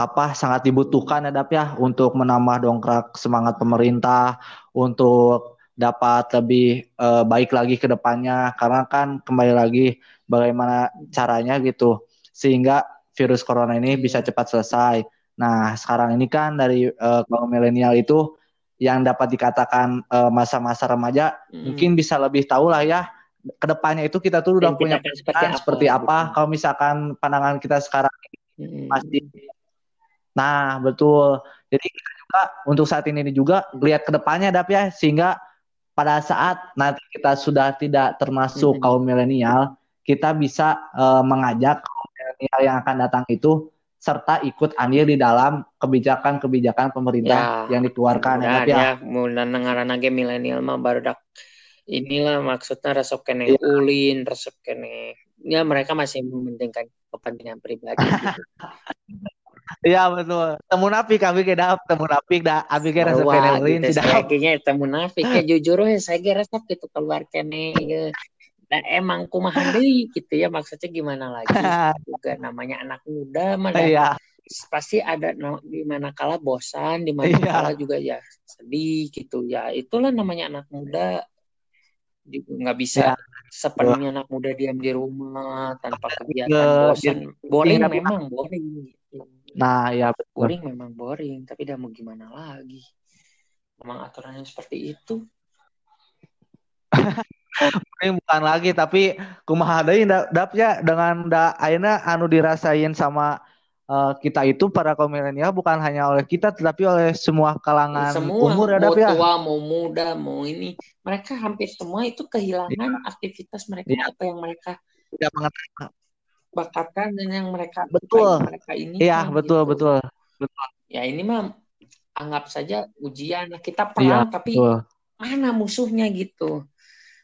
apa sangat dibutuhkan ya Dap ya untuk menambah dongkrak semangat pemerintah untuk dapat lebih uh, baik lagi ke depannya karena kan kembali lagi bagaimana caranya gitu sehingga virus corona ini bisa cepat selesai. Nah, sekarang ini kan dari uh, kaum milenial itu yang dapat dikatakan masa masa-masa remaja hmm. mungkin bisa lebih tahu lah ya ke depannya itu kita tuh udah punya seperti apa, seperti apa gitu. kalau misalkan pandangan kita sekarang hmm. masih nah betul jadi kita juga untuk saat ini juga lihat ke depannya dap ya sehingga pada saat nanti kita sudah tidak termasuk hmm. kaum milenial kita bisa uh, mengajak kaum milenial yang akan datang itu serta ikut andil di dalam kebijakan-kebijakan pemerintah ya, yang dikeluarkan ya, ya. ya mulai ngaran lagi milenial mah baru dak inilah maksudnya resep kene ya. ulin resep kene ya mereka masih mementingkan kepentingan pribadi gitu. Iya betul. Temu nafik kami kita temu nafik dah abi kira resep kene ulin tidak. Kayaknya temu nafik ya jujur ya saya kira resep gitu keluar kene ya. Nah, emang kumaha deui gitu ya maksudnya gimana lagi juga namanya anak muda mana iya. pasti ada no, di mana kala bosan di mana iya. kala juga ya sedih gitu ya itulah namanya anak muda nggak bisa ya. sepenuhnya anak muda diam di rumah tanpa kegiatan bosan boring memang boring nah ya betul. boring memang boring tapi udah mau gimana lagi memang aturannya seperti itu ini bukan lagi tapi kumaha deui dapnya dengan da ayeuna anu dirasain sama uh, kita itu para kaum milenial bukan hanya oleh kita tetapi oleh semua kalangan semua, umur ya mau ya. tua mau muda mau ini mereka hampir semua itu kehilangan ya. aktivitas mereka ya. apa yang mereka tidak mengetahui bakatkan dan yang mereka betul mereka ini iya betul gitu. betul betul ya ini mah anggap saja ujian kita perang ya, tapi betul. mana musuhnya gitu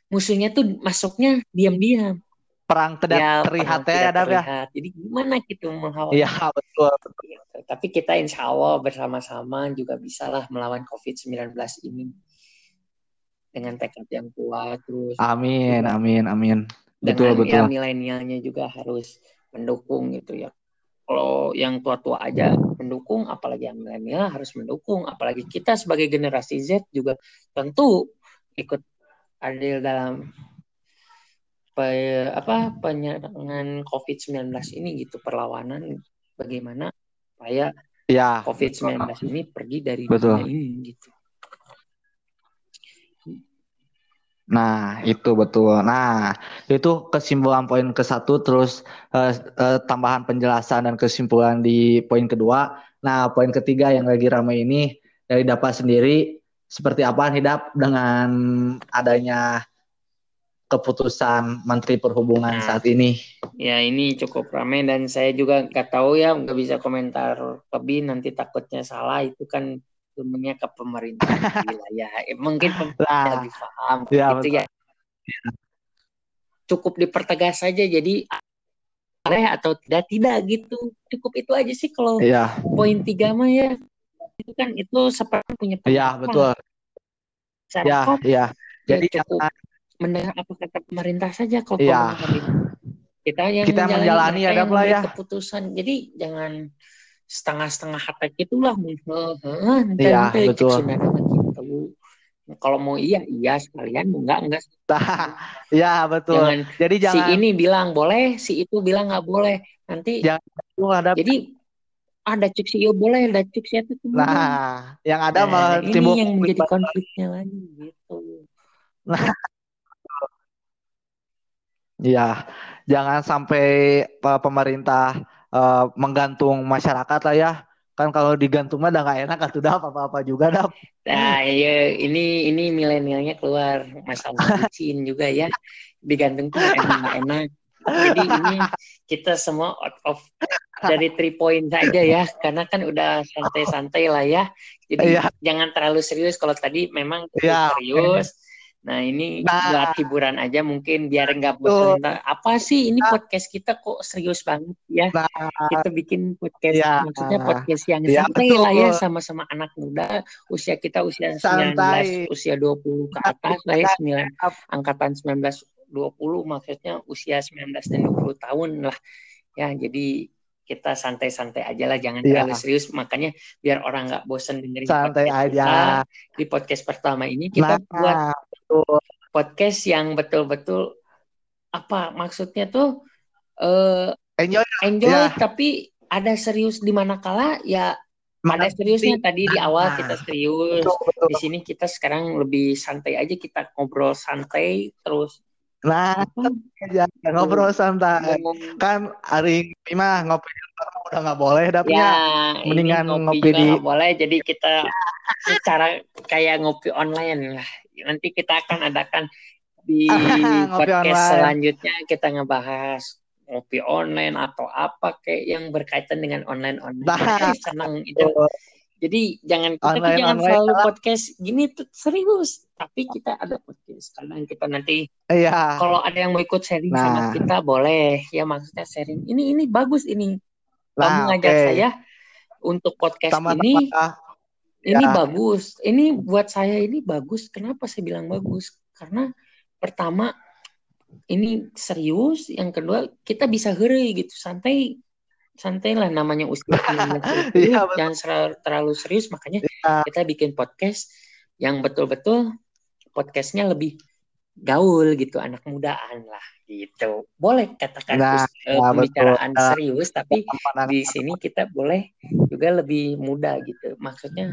musuhnya tuh masuknya diam-diam perang tidak ya, terlihat ya ada ya jadi gimana gitu melawan iya betul, betul. Gitu. tapi kita insya Allah bersama-sama juga bisalah melawan COVID-19 ini dengan tekad yang kuat terus amin juga. amin amin betul dengan betul ya, milenialnya juga harus mendukung gitu ya kalau yang tua-tua aja mendukung apalagi yang milenial harus mendukung apalagi kita sebagai generasi Z juga tentu ikut adil dalam pe, apa penyerangan COVID-19 ini gitu perlawanan bagaimana supaya ya, COVID-19 ini pergi dari betul. dunia ini gitu. Nah, itu betul. Nah, itu kesimpulan poin ke satu, terus uh, uh, tambahan penjelasan dan kesimpulan di poin kedua. Nah, poin ketiga yang lagi ramai ini dari dapat sendiri seperti apa hidup dengan adanya keputusan Menteri Perhubungan nah, saat ini? Ya ini cukup ramai dan saya juga nggak tahu ya nggak bisa komentar lebih nanti takutnya salah itu kan ilmunya ke pemerintah wilayah eh, mungkin pemerintah lebih paham ya, gitu ya. Cukup dipertegas saja jadi boleh atau tidak tidak gitu cukup itu aja sih kalau ya. poin tiga mah ya itu kan itu seperti punya Iya, betul. Iya, iya. Jadi cukup jangan... mendengar apa kata pemerintah saja kok ya. kita yang kita menjalani, menjalani ada lah ya keputusan. Jadi jangan setengah-setengah hati gitulah. Iya, betul. Gitu. Kalau mau iya iya sekalian mau enggak enggak. Iya betul. Jangan, Jadi jangan si ini bilang boleh, si itu bilang nggak boleh. Nanti jangan ada Jadi ada cek sih boleh ada cek sih itu nah yang ada nah, malah ini timbul yang menjadi konfliknya lagi gitu nah Iya, jangan sampai pemerintah uh, menggantung masyarakat lah ya. Kan kalau digantung mah udah gak enak kan sudah apa-apa juga dah. Nah, iya ini ini milenialnya keluar masalah bucin juga ya. Digantung tuh enak-enak. Jadi ini kita semua out of dari three point saja ya, karena kan udah santai-santai lah ya. Jadi yeah. jangan terlalu serius. Kalau tadi memang yeah. serius, Nah ini Nah. buat hiburan aja mungkin biar nggak bosan. Nah, Apa sih ini podcast kita kok serius banget ya? Nah, Kita bikin podcast, Ya. maksudnya podcast yang Ya, santai betul. lah ya sama-sama anak muda. Usia kita usia 19, Santai. usia 20 ke atas lah ya, 9, angkatan 19 20 maksudnya usia 19 dan 20 tahun lah. Ya, jadi kita santai-santai aja lah, jangan Iya. terlalu serius. Makanya biar orang nggak bosan dengerin santai podcast aja. kita. Di podcast pertama ini kita Nah, buat betul. podcast yang betul-betul apa maksudnya tuh eh enjoy. enjoy Ya. tapi ada serius di mana kala ya ada Mana- seriusnya tadi di awal Nah. kita serius Betul, betul. di sini kita sekarang lebih santai aja kita ngobrol santai terus Nah, aja ngobrol santai. Kan hari ini mah ngopi di luar udah nggak boleh ya dapnya. ini Mendingan ngopi ngopi di- nggak boleh jadi kita secara kayak ngopi online lah nanti kita akan adakan di Ngopi podcast online. selanjutnya kita ngebahas ngopi online atau apa kayak yang berkaitan dengan online online Nah. senang itu Jadi jangan kita Online- jangan online selalu lah. podcast gini tuh serius, tapi kita ada podcast. Kadang kita nanti Iya. kalau ada yang mau ikut sharing Nah. sama kita boleh ya maksudnya sharing. Ini ini bagus ini. Kamu Nah, ngajak oke. saya untuk podcast Sama-sama. ini ini Ya. bagus. Ini buat saya ini bagus. Kenapa saya bilang bagus? Karena pertama ini serius, yang kedua kita bisa heri gitu, santai santai lah namanya usia 19 itu Iya, betul. jangan terlalu serius makanya Iya. kita bikin podcast yang betul-betul podcastnya lebih gaul gitu anak mudaan lah gitu boleh katakan Nah, us- ya, pembicaraan betul. serius tapi di sini kita boleh juga lebih muda gitu maksudnya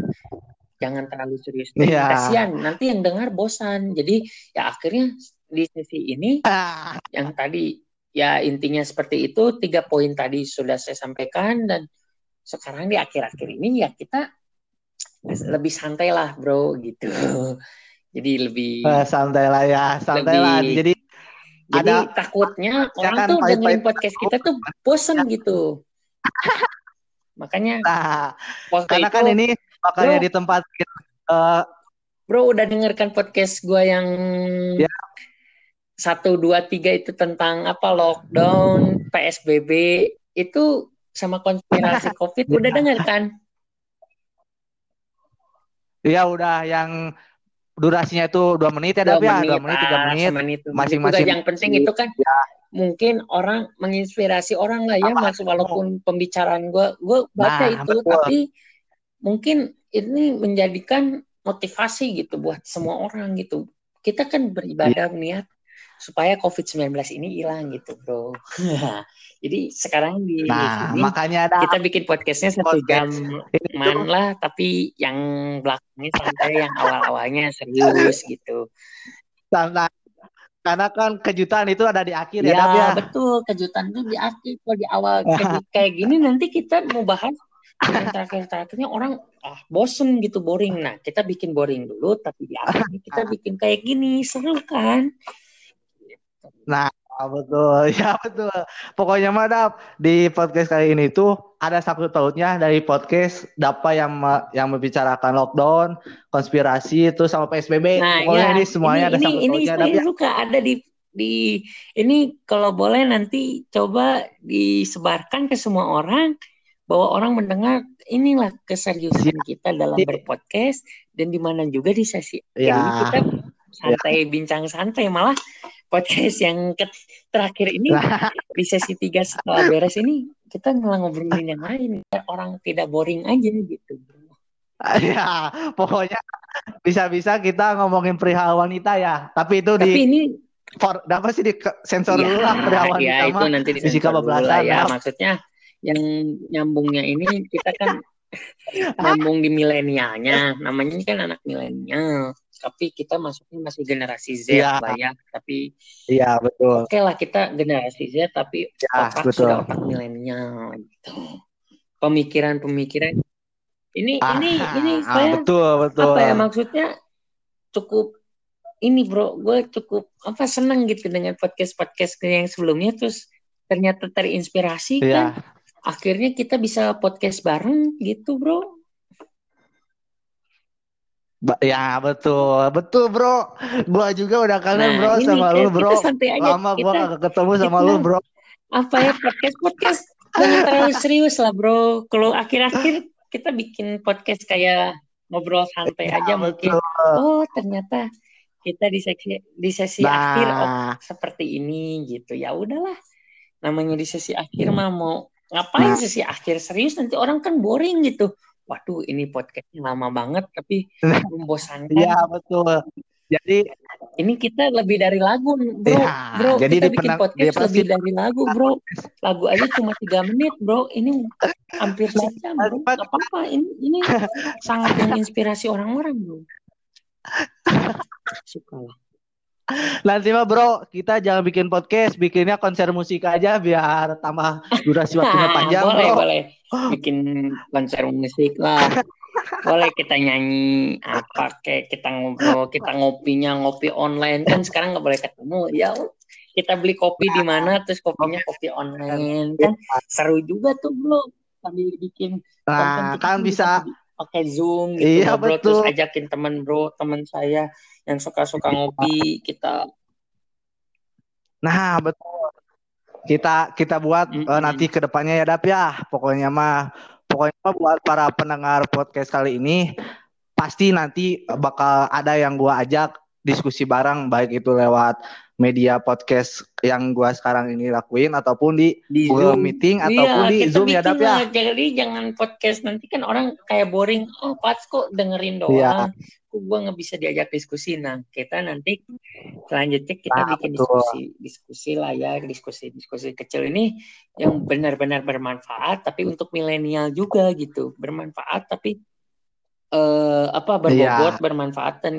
jangan terlalu serius Iya. kasihan nanti yang dengar bosan jadi ya akhirnya di sesi ini Ah, yang tadi ya intinya seperti itu tiga poin tadi sudah saya sampaikan dan sekarang di akhir-akhir ini ya kita lebih santai lah bro gitu jadi lebih eh, santai lah ya, santai Lebih- lah. Jadi jadi ada- takutnya orang kan tuh pahit-pahit- dengerin podcast kita tuh bosen gitu makanya nah, karena itu kan ini makanya Bro. di tempat eh, bro udah dengarkan podcast gua yang Ya. Satu dua tiga itu tentang apa lockdown psbb itu sama konspirasi covid udah denger kan ya udah yang durasinya itu dua menit ya, dua tapi ya menit, dua menit, tiga ah, menit. menit masing-masing yang penting itu kan ya. mungkin orang menginspirasi orang lah ya Apa? mas walaupun pembicaraan gue gue baca Nah, itu betul. tapi mungkin ini menjadikan motivasi gitu buat semua orang gitu kita kan beribadah Iya. niat supaya covid-19 ini hilang gitu bro jadi sekarang di Nah, sini makanya ada kita bikin podcastnya satu Podcast. jam itu man lah tapi yang belakangnya santai yang awal-awalnya serius gitu santai. Karena kan kejutan itu ada di akhir ya, Ya, Dap, ya. betul. Kejutan tuh di akhir. Kalau di awal kayak, gini nanti kita mau bahas terakhir-terakhirnya orang ah bosen gitu boring. Nah, kita bikin boring dulu tapi di akhirnya kita bikin kayak gini. Seru kan? Ah, betul, ya betul. Pokoknya mah Dap, di podcast kali ini tuh ada satu tautnya dari podcast Dapa yang me- yang membicarakan lockdown, konspirasi itu sama PSBB. Nah, Pokoknya ya. ini semuanya ada ini, satu ini tautnya Dap saya ya. suka ada di di ini kalau boleh nanti coba disebarkan ke semua orang bahwa orang mendengar inilah keseriusan kita dalam Siap. berpodcast dan di mana juga di sesi ini Ya. kita santai bincang santai malah podcast yang ke- terakhir ini di sesi tiga setelah beres ini kita malah ngobrolin yang lain biar orang tidak boring aja gitu Ya, pokoknya bisa-bisa kita ngomongin perihal wanita ya. Tapi itu tapi di ini for, apa sih di sensor ya, dulu lah perihal wanita ya itu mah. nanti Fisika lah bablasan, ya Dap. maksudnya yang nyambungnya ini kita kan nyambung di milenialnya namanya kan anak milenial tapi kita masuknya masih generasi Z Iya. Ya tapi Iya, betul. oke lah kita generasi Z tapi Ya, otak betul. sudah otak milenial gitu pemikiran-pemikiran ini Ah, ini ini ah, saya betul, betul. apa ya maksudnya cukup ini bro gue cukup apa seneng gitu dengan podcast podcast yang sebelumnya terus ternyata terinspirasi kan Iya. Akhirnya kita bisa podcast bareng gitu bro Ba- Ya betul, betul bro. Gua juga udah kangen Nah, bro ini sama lu bro. aja. Lama gua gak ketemu sama kita lu bro. apa ya podcast podcast jangan terlalu serius lah bro. Kalau akhir-akhir kita bikin podcast kayak ngobrol santai Ya aja mungkin. betul. Oh ternyata kita di sesi di sesi akhir oh Nah, seperti ini gitu. Ya udahlah. Namanya di sesi akhir mah mau ngapain nah, sesi akhir serius nanti orang kan boring gitu. Waduh ini podcastnya lama banget tapi membosankan. ya betul. Jadi Ini kita lebih dari lagu, bro. ya, Bro, jadi kita bikin podcast lebih dari lagu, bro. Lagu aja cuma tiga menit, bro. Ini hampir sejam, bro. Gak apa-apa. Ini ini sangat menginspirasi orang-orang, bro. Suka lah. Nanti mah bro kita jangan bikin podcast, bikinnya konser musik aja biar tambah durasi waktunya panjang boleh, bro. boleh. Bikin konser musik lah. Boleh kita nyanyi apa kayak kita ngobrol, kita ngopinya ngopi online kan sekarang nggak boleh ketemu. Ya kita beli kopi di mana terus kopinya kopi online kan seru juga tuh bro sambil bikin Nah kan bisa pakai zoom gitu Iya, ngobrol terus betul. ajakin temen bro temen saya yang suka-suka ngopi kita Nah, betul. Kita kita buat eh, Mm-mm. nanti ke depannya ya Dap ya. Pokoknya mah pokoknya mah buat para pendengar podcast kali ini pasti nanti bakal ada yang gua ajak diskusi bareng baik itu lewat media podcast yang gua sekarang ini lakuin ataupun di di Google zoom Meeting Iya, ataupun di Zoom ya Dap ya. Jadi jangan podcast nanti kan orang kayak boring. Oh, pas kok dengerin Iya. doang. Kok gua nggak bisa diajak diskusi. Nah, kita nanti selanjutnya kita Nah, bikin betul. diskusi, diskusi lah ya, diskusi-diskusi kecil ini yang benar-benar bermanfaat, tapi untuk milenial juga gitu, bermanfaat tapi eh apa berbobot, Iya. bermanfaat dan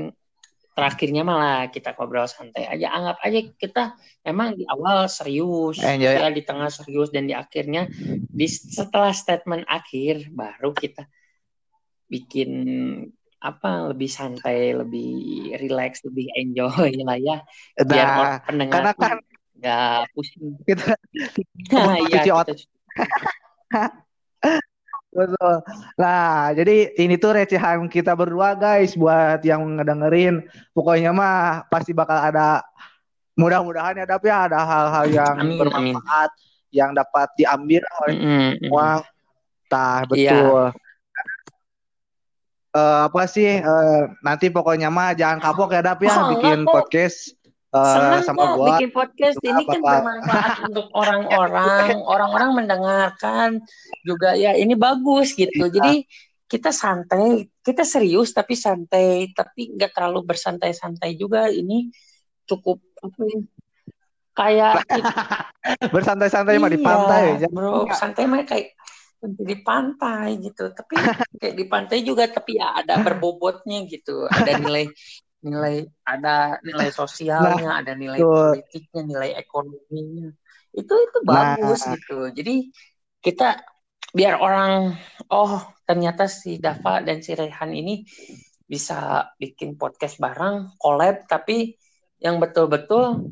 terakhirnya malah kita ngobrol santai aja. Anggap aja kita emang di awal serius, Enjoy. setelah di tengah serius dan di akhirnya di setelah statement akhir baru kita bikin apa lebih santai, lebih relax, lebih enjoy lah ya. Biar Nah, pendengar karena kan nggak pusing. kita Nah, iya cuci otak. kita Betul. Nah, jadi ini tuh recehan kita berdua guys buat yang ngedengerin. Pokoknya mah pasti bakal ada mudah-mudahan ya tapi ada hal-hal yang amin amin. bermanfaat yang dapat diambil oleh Mm, semua. mm. Tah, Iya. Eh, apa sih eh, nanti pokoknya mah jangan kapok ya Dap ya Oh, bikin kok. podcast eh, Senang sama kok gua bikin podcast ini kan bakal bermanfaat untuk orang-orang, orang-orang mendengarkan juga ya ini bagus gitu. Iya. Jadi kita santai, kita serius tapi santai, tapi nggak terlalu bersantai-santai juga. Ini cukup apa ya? Kayak bersantai-santai mah di iya, pantai ya. bro, santai mah kayak di pantai gitu. Tapi kayak di pantai juga tapi ya ada berbobotnya gitu. Ada nilai nilai ada nilai Nah, sosialnya, ada nilai politiknya, nilai ekonominya. Itu itu bagus Nah, gitu. Jadi kita biar orang oh ternyata si Dava dan si Rehan ini bisa bikin podcast bareng, collab tapi yang betul-betul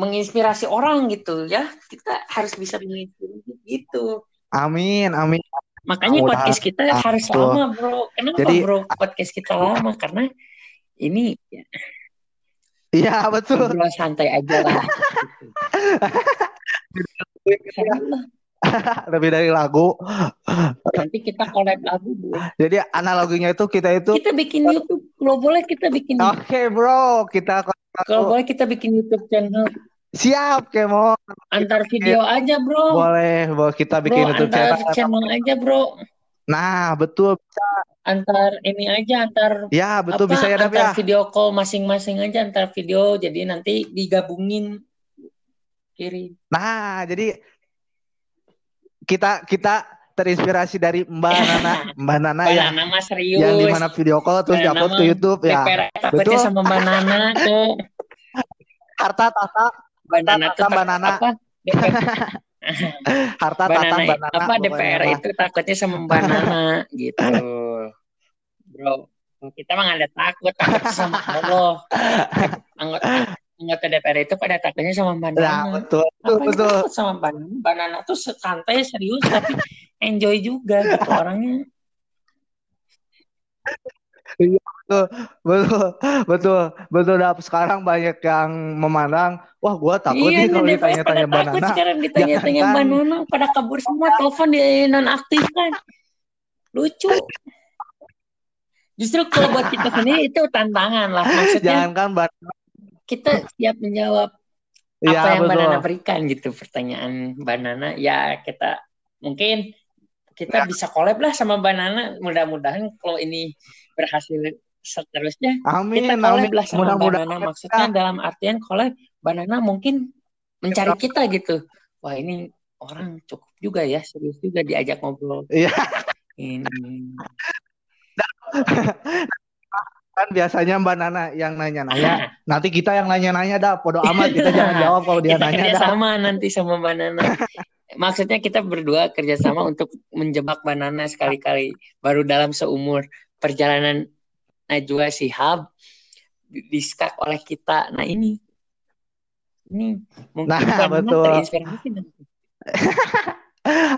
menginspirasi orang gitu ya. Kita harus bisa menginspirasi gitu. Amin, amin. Makanya Mudah podcast kita harus betul. lama, Bro. Kenapa, Jadi Bro? Podcast kita lama karena ini ya, iya betul. ngobrol santai aja lah. Lebih dari lagu. Nanti kita collab lagu, Bro. Jadi analoginya itu kita itu Kita bikin YouTube. Kalau boleh kita bikin oke bro, kita kalau boleh kita bikin YouTube channel siap kemo. antar video aja, Bro. Boleh, boleh kita Bro, bikin YouTube antar channel. channel aja, Bro. Nah, betul. Antar ini aja, antar Ya, betul apa? bisa ya, Dap ya. Antar video call masing-masing aja, antar video. Jadi nanti digabungin kiri. Nah, jadi kita kita terinspirasi dari Mbak Nana, Mbak Nana Mbak yang Nana mah yang serius. di mana video call terus diupload ke YouTube ya. Betul. sama Mbak Nana tuh. Harta tata, Mbak Nana tuh Mbak tak- Nana. apa? Harta Mbak tata Nana, Mbak Nana. apa DPR mah. itu takutnya sama Mbak Nana gitu. Bro, kita mah ada takut, takut sama Allah. Anggota, anggota DPR itu pada takutnya sama Mbak Nah, betul, betul, betul. takut sama Mbak Nana? Mbak Nana tuh santai, serius, tapi enjoy juga gitu orangnya. Iya betul, betul, betul, betul. Dap. Sekarang banyak yang memandang, wah gua takut Iya, nih kalau ditanya-tanya takut banana. sekarang ditanya-tanya Jangankan banana pada kabur semua telepon di nonaktifkan. Lucu. Justru kalau buat kita sendiri itu tantangan lah. Maksudnya jangankan banana. kita siap menjawab Iya apa yang betul. banana berikan gitu pertanyaan banana ya kita mungkin kita Ya. bisa collab lah sama banana mudah-mudahan kalau ini berhasil seterusnya Amin, kita collab amin. lah sama Mudah-mudahan banana maksudnya dalam artian collab banana mungkin mencari kita gitu wah ini orang cukup juga ya serius juga diajak ngobrol Iya. ini kan biasanya Mbak Nana yang nanya-nanya, nanti kita yang nanya-nanya dah, podo amat kita jangan jawab kalau dia kita nanya dah. kerjasama nanti sama banana maksudnya kita berdua kerjasama untuk menjebak banana sekali-kali baru dalam seumur perjalanan Najwa Shihab di- diskak oleh kita nah ini ini mungkin Nah, betul. terinspirasi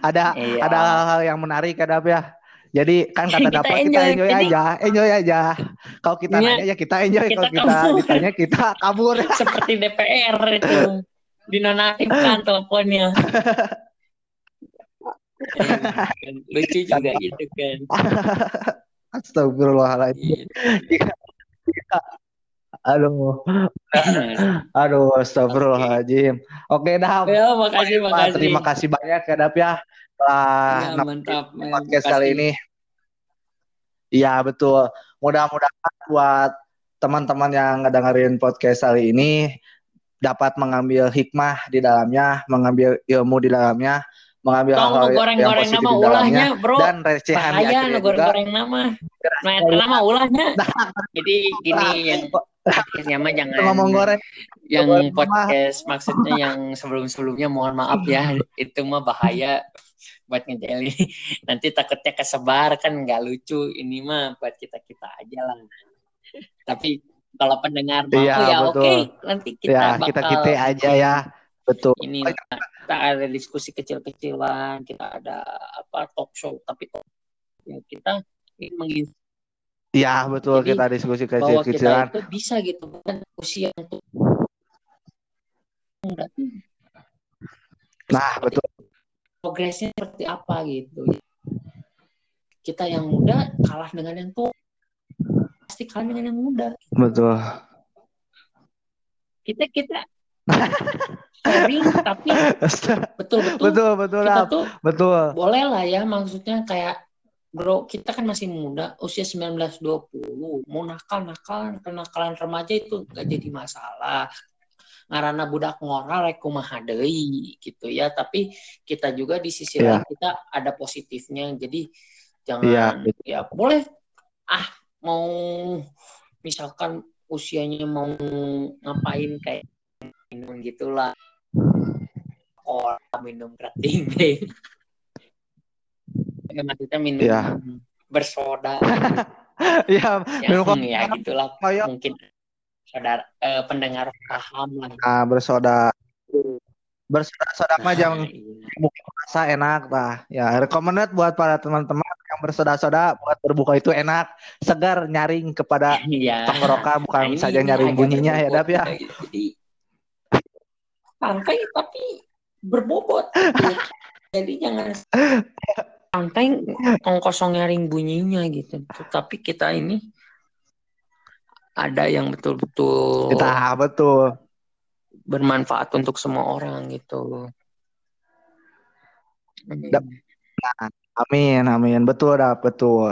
Ada Iya. ada hal-hal yang menarik ya Dap ya. Jadi kan kata Kita dapat kita enjoy. enjoy Jadi- aja, enjoy aja. Kalau kita Iya. nanya ya kita enjoy, Kita kalau kita kabur. ditanya kita kabur. seperti DPR itu dinonaktifkan teleponnya lucu juga gitu kan Astagfirullahaladzim. Gitu. Aduh, aduh, astagfirullahaladzim. Oke, Dap. ya makasih makasih Terima kasih banyak ya Dap ya. Telah ya, mantap podcast kali ini. Iya betul. Mudah-mudahan buat teman-teman yang ngedengerin podcast kali ini dapat mengambil hikmah di dalamnya, mengambil ilmu di dalamnya, mengambil Tong hal-hal yang goreng-goreng positif nama di dalamnya ulahnya bro dan recehan di bahaya akhirnya nu juga. goreng-goreng nama. Nah nama ulahnya. Jadi gini yang podcastnya mah jangan Ngomong goreng, yang goreng mah. podcast maksudnya yang sebelum-sebelumnya mohon maaf ya. Itu mah bahaya buat ngejeli. Nanti takutnya kesebar kan nggak lucu. Ini mah buat kita kita aja lah. Tapi kalau pendengar mau Iya, ya betul. oke nanti kita ya bakal kita kita aja ya, betul. ini kita ada diskusi kecil-kecilan kita ada apa talk show tapi talk ya kita ingin Iya betul Jadi, kita diskusi bahwa kita kecil-kecilan. itu bisa gitu bukan usia yang Nah betul. progresnya seperti apa gitu kita yang muda kalah dengan yang tua pasti kalah dengan yang muda Betul. kita kita tapi betul-betul betul betul kita Dap. tuh betul. boleh lah ya maksudnya kayak bro kita kan masih muda usia 19-20 mau nakal nakal kenakalan remaja itu gak jadi masalah ngarana budak ngoral rek deui gitu ya tapi kita juga di sisi Iya. lain kita ada positifnya jadi jangan betul. ya boleh ah mau misalkan usianya mau ngapain kayak minum gitulah. Oh minum kerating deh ya, maksudnya minum Iya. bersoda. Iya ya, minum kopi ya gitulah. kayak mungkin saudara eh, pendengar paham lah. Ah, bersoda. Bersoda-soda mah jangan Nah, iya. buka puasa enak lah. Ya recommended buat para teman-teman yang bersoda-soda buat berbuka itu enak. Segar nyaring kepada Iya. tenggorokan. Bukan Nah, saja nyaring bunyinya ya Dap ya. Jadi santai tapi berbobot. Jadi jangan santai kosong nyaring bunyinya gitu. Tapi kita ini ada yang betul-betul kita betul bermanfaat untuk semua orang gitu. Dap. amin amin betul Dap betul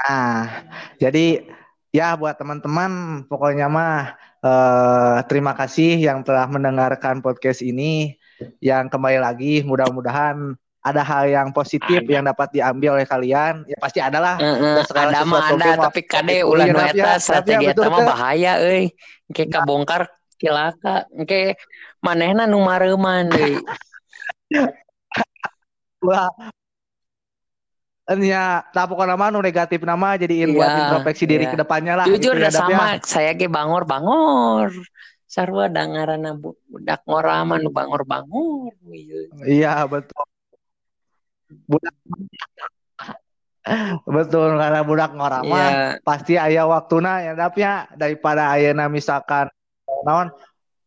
nah jadi ya buat teman-teman pokoknya mah eh, terima kasih yang telah mendengarkan podcast ini yang kembali lagi mudah-mudahan ada hal yang positif Ada. yang dapat diambil oleh kalian ya pasti ada lah Heeh, Dan segala ada mah ada tapi kade itu ulah ya, nu ya. eta ya, strategi eta mah bahaya euy. Engke kabongkar cilaka. Engke manehna nu mareuman deui. Wah. Ya, pokoknya nama nu negatif nama jadiin buat Iya, introspeksi diri iya. ke depannya lah. Jujur gitu ya, ya. sama, saya ge bangor bangor. Sarua da ngaranna bu- budak ngoraman nu bangor bangor. Iya, betul. Budak betul karena budak ngorama Iya. pasti ayah waktuna ya dapnya daripada ayana misalkan naon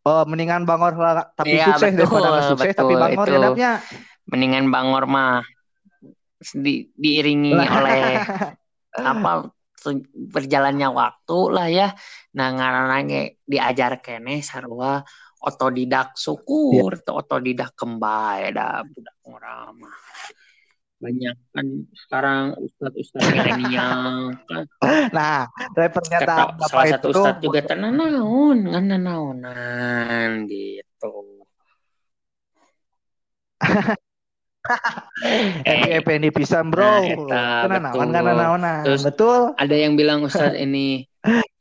eh, mendingan bangor tapi Iya, sukses betul, daripada sukses tapi betul, bangor ya dapnya Mendingan Bangor mah di, diiringi oleh apa berjalannya waktu lah ya. Nah ngaranna ge diajar kene sarua otodidak syukur atau otodidak kembali ada budak ngorama. Banyak kan sekarang ustadz-ustadz milenial kan nah dari pernyataan kata salah satu itu ustadz juga tenanaun ngan nanaonan gitu. Epi Effendi pisan bro. Nah, eta, betul. Terus- betul? ada yang bilang Ustadz ini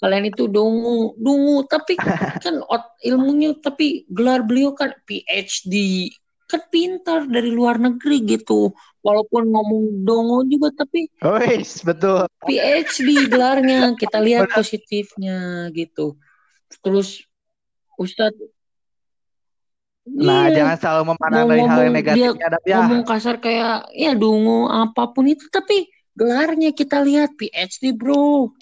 kalian itu dungu dungu tapi kan ot- ilmunya tapi gelar beliau kan PhD kan pintar dari luar negeri gitu. Walaupun ngomong dongo juga tapi Wis, betul. PhD gelarnya. Kita lihat positifnya gitu. Terus Ustadz nah iya, jangan selalu memandang dari hal yang ngomong negatifnya Dap, ya. ngomong kasar kayak ya dungu apa pun itu tapi gelarnya kita lihat PhD bro.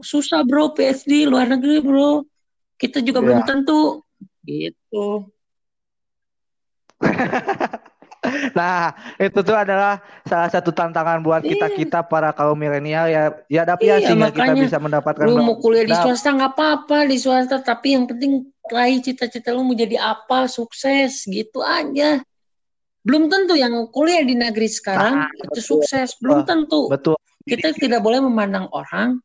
Susah bro PhD luar negeri bro. Kita juga Iya. belum tentu. Gitu. Nah, itu tuh adalah salah satu tantangan buat Iya. kita-kita para kaum milenial ya. Ya, Dap, ya, Iya, sehingga kita makanya bisa mendapatkan lu mau kuliah di swasta nggak apa-apa di swasta. Tapi yang penting raih cita-cita lu mau jadi apa sukses gitu aja belum tentu yang kuliah di negeri sekarang Nah, itu betul. sukses belum tentu Betul. kita tidak boleh memandang orang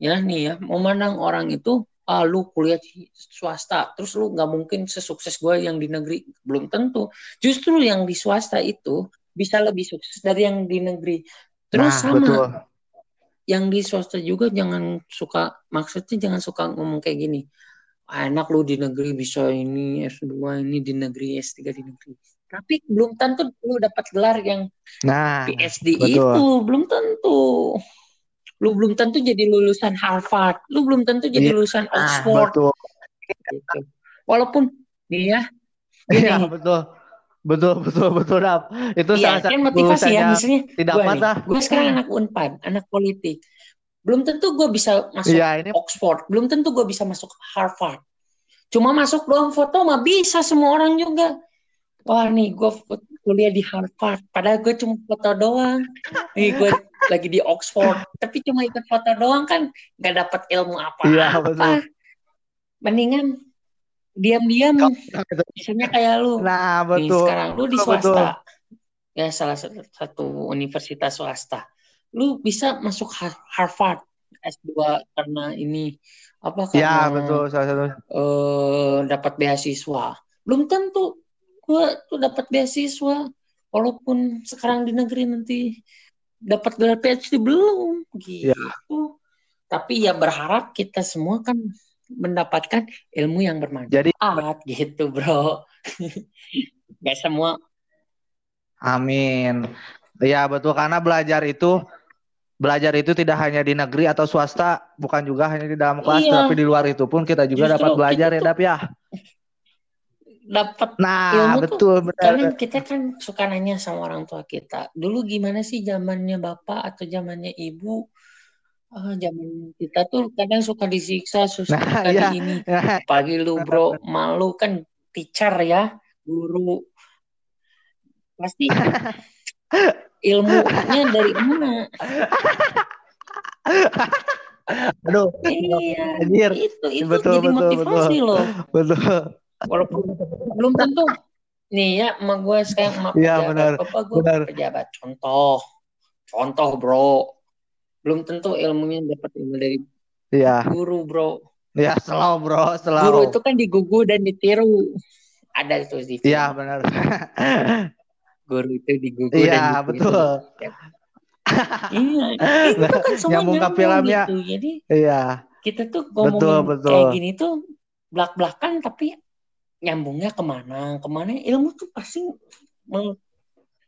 ya nih ya memandang orang itu ah lu kuliah di swasta terus lu nggak mungkin sesukses gue yang di negeri belum tentu justru yang di swasta itu bisa lebih sukses dari yang di negeri terus Nah, sama betul. yang di swasta juga jangan suka maksudnya jangan suka ngomong kayak gini "Ah, enak lu di negeri bisa ini S2 ini di negeri S3 di negeri tapi belum tentu lu dapat gelar yang Nah, PhD betul. itu belum tentu. Lu belum tentu jadi lulusan Harvard, lu belum tentu jadi Iya. lulusan nah, Oxford betul. gitu. Walaupun nih ya, gini, Iya, betul. Betul, betul, betul, Dap. Itu iya salah satu kan motivasi ya, misalnya tidak lah. gue sekarang anak Unpad, anak politik. Belum tentu gue bisa masuk Iya, ini Oxford, belum tentu gue bisa masuk Harvard. Cuma masuk doang foto mah bisa semua orang juga. Wah nih gue kuliah di Harvard, padahal gue cuma foto doang. Nih gue lagi di Oxford, tapi cuma ikut foto doang kan nggak dapat ilmu Iya, apa-apa. betul. Mendingan diam-diam, Betul. misalnya kayak lu. Nah, Nih betul. sekarang lu di Betul, betul. swasta, ya salah satu universitas swasta. Lu bisa masuk Har- Harvard S2 karena ini apa Ya, karena betul. Salah satu. eh dapat beasiswa. Belum tentu gua tuh dapat beasiswa walaupun sekarang di negeri nanti dapat gelar PhD belum gitu. Ya. Tapi ya berharap kita semua kan mendapatkan ilmu yang bermanfaat Jadi, gitu, Bro. Gak semua amin. Ya, betul. Karena belajar itu belajar itu tidak hanya di negeri atau swasta, bukan juga hanya di dalam kelas, Iya. tapi di luar itu pun kita juga Justru dapat belajar ya, tuh- Dap ya. dapat Nah, ilmu tuh betul, benar. karena kita kan suka nanya sama orang tua kita. Dulu gimana sih zamannya bapak atau zamannya ibu? Ah, zaman kita tuh kadang suka disiksa, suka Nah, iya. ini. Pagi lu bro, malu kan teacher ya, guru. Pasti ilmunya dari mana? Aduh, Iya, anjir. itu itu Betul, jadi betul, motivasi loh. Betul. Walaupun belum tentu nih ya, emak gue sekarang Iya, pejabat, benar, bapak gue benar. pejabat. Contoh, contoh bro, belum tentu ilmunya dapat ilmu dari Iya. guru bro. Ya, slow, Bro, Guru slow. itu kan digugu dan ditiru. Ada itu di film. Iya, benar. Guru itu digugu dan Iya, betul. Iya, itu kan semua Nyambung ke filmnya. gitu. Jadi Iya, kita tuh betul, ngomongin betul. kayak gini tuh belak-belakan tapi nyambungnya ke mana? Ke mana ilmu tuh pasti mel-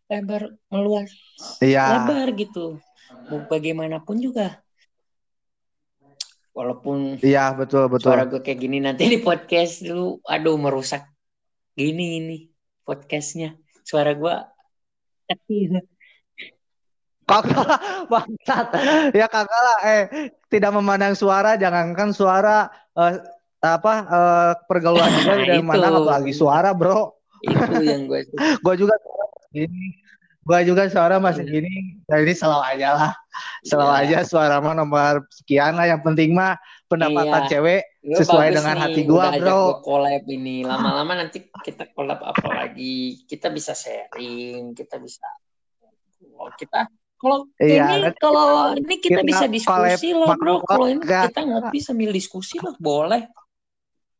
lebar meluas Iya. lebar gitu. Mau bagaimanapun juga. Walaupun Iya, betul, betul. suara gue kayak gini nanti di podcast dulu, aduh merusak gini ini podcastnya. Suara gue kecil. Kagak bangsat. Ya kagak lah. Eh, tidak memandang suara, jangankan suara eh, apa eh, pergaulan juga Nah, tidak memandang apalagi suara, Bro. Itu yang gue Gue juga gini. Gue juga suara masih Iya. gini. Nah, ini selalu aja lah. Selalu Iya. aja suara mah nomor sekian lah. Yang penting mah pendapatan Iya. cewek sesuai dengan nih, hati gua, udah bro. gua collab ini. Lama-lama nanti kita collab apa lagi? Kita bisa sharing, kita bisa Oh, kita kalau Iya, ini kalau ini kita, kita bisa diskusi loh, Bro. Kalau ini kita ngopi sambil diskusi loh, boleh.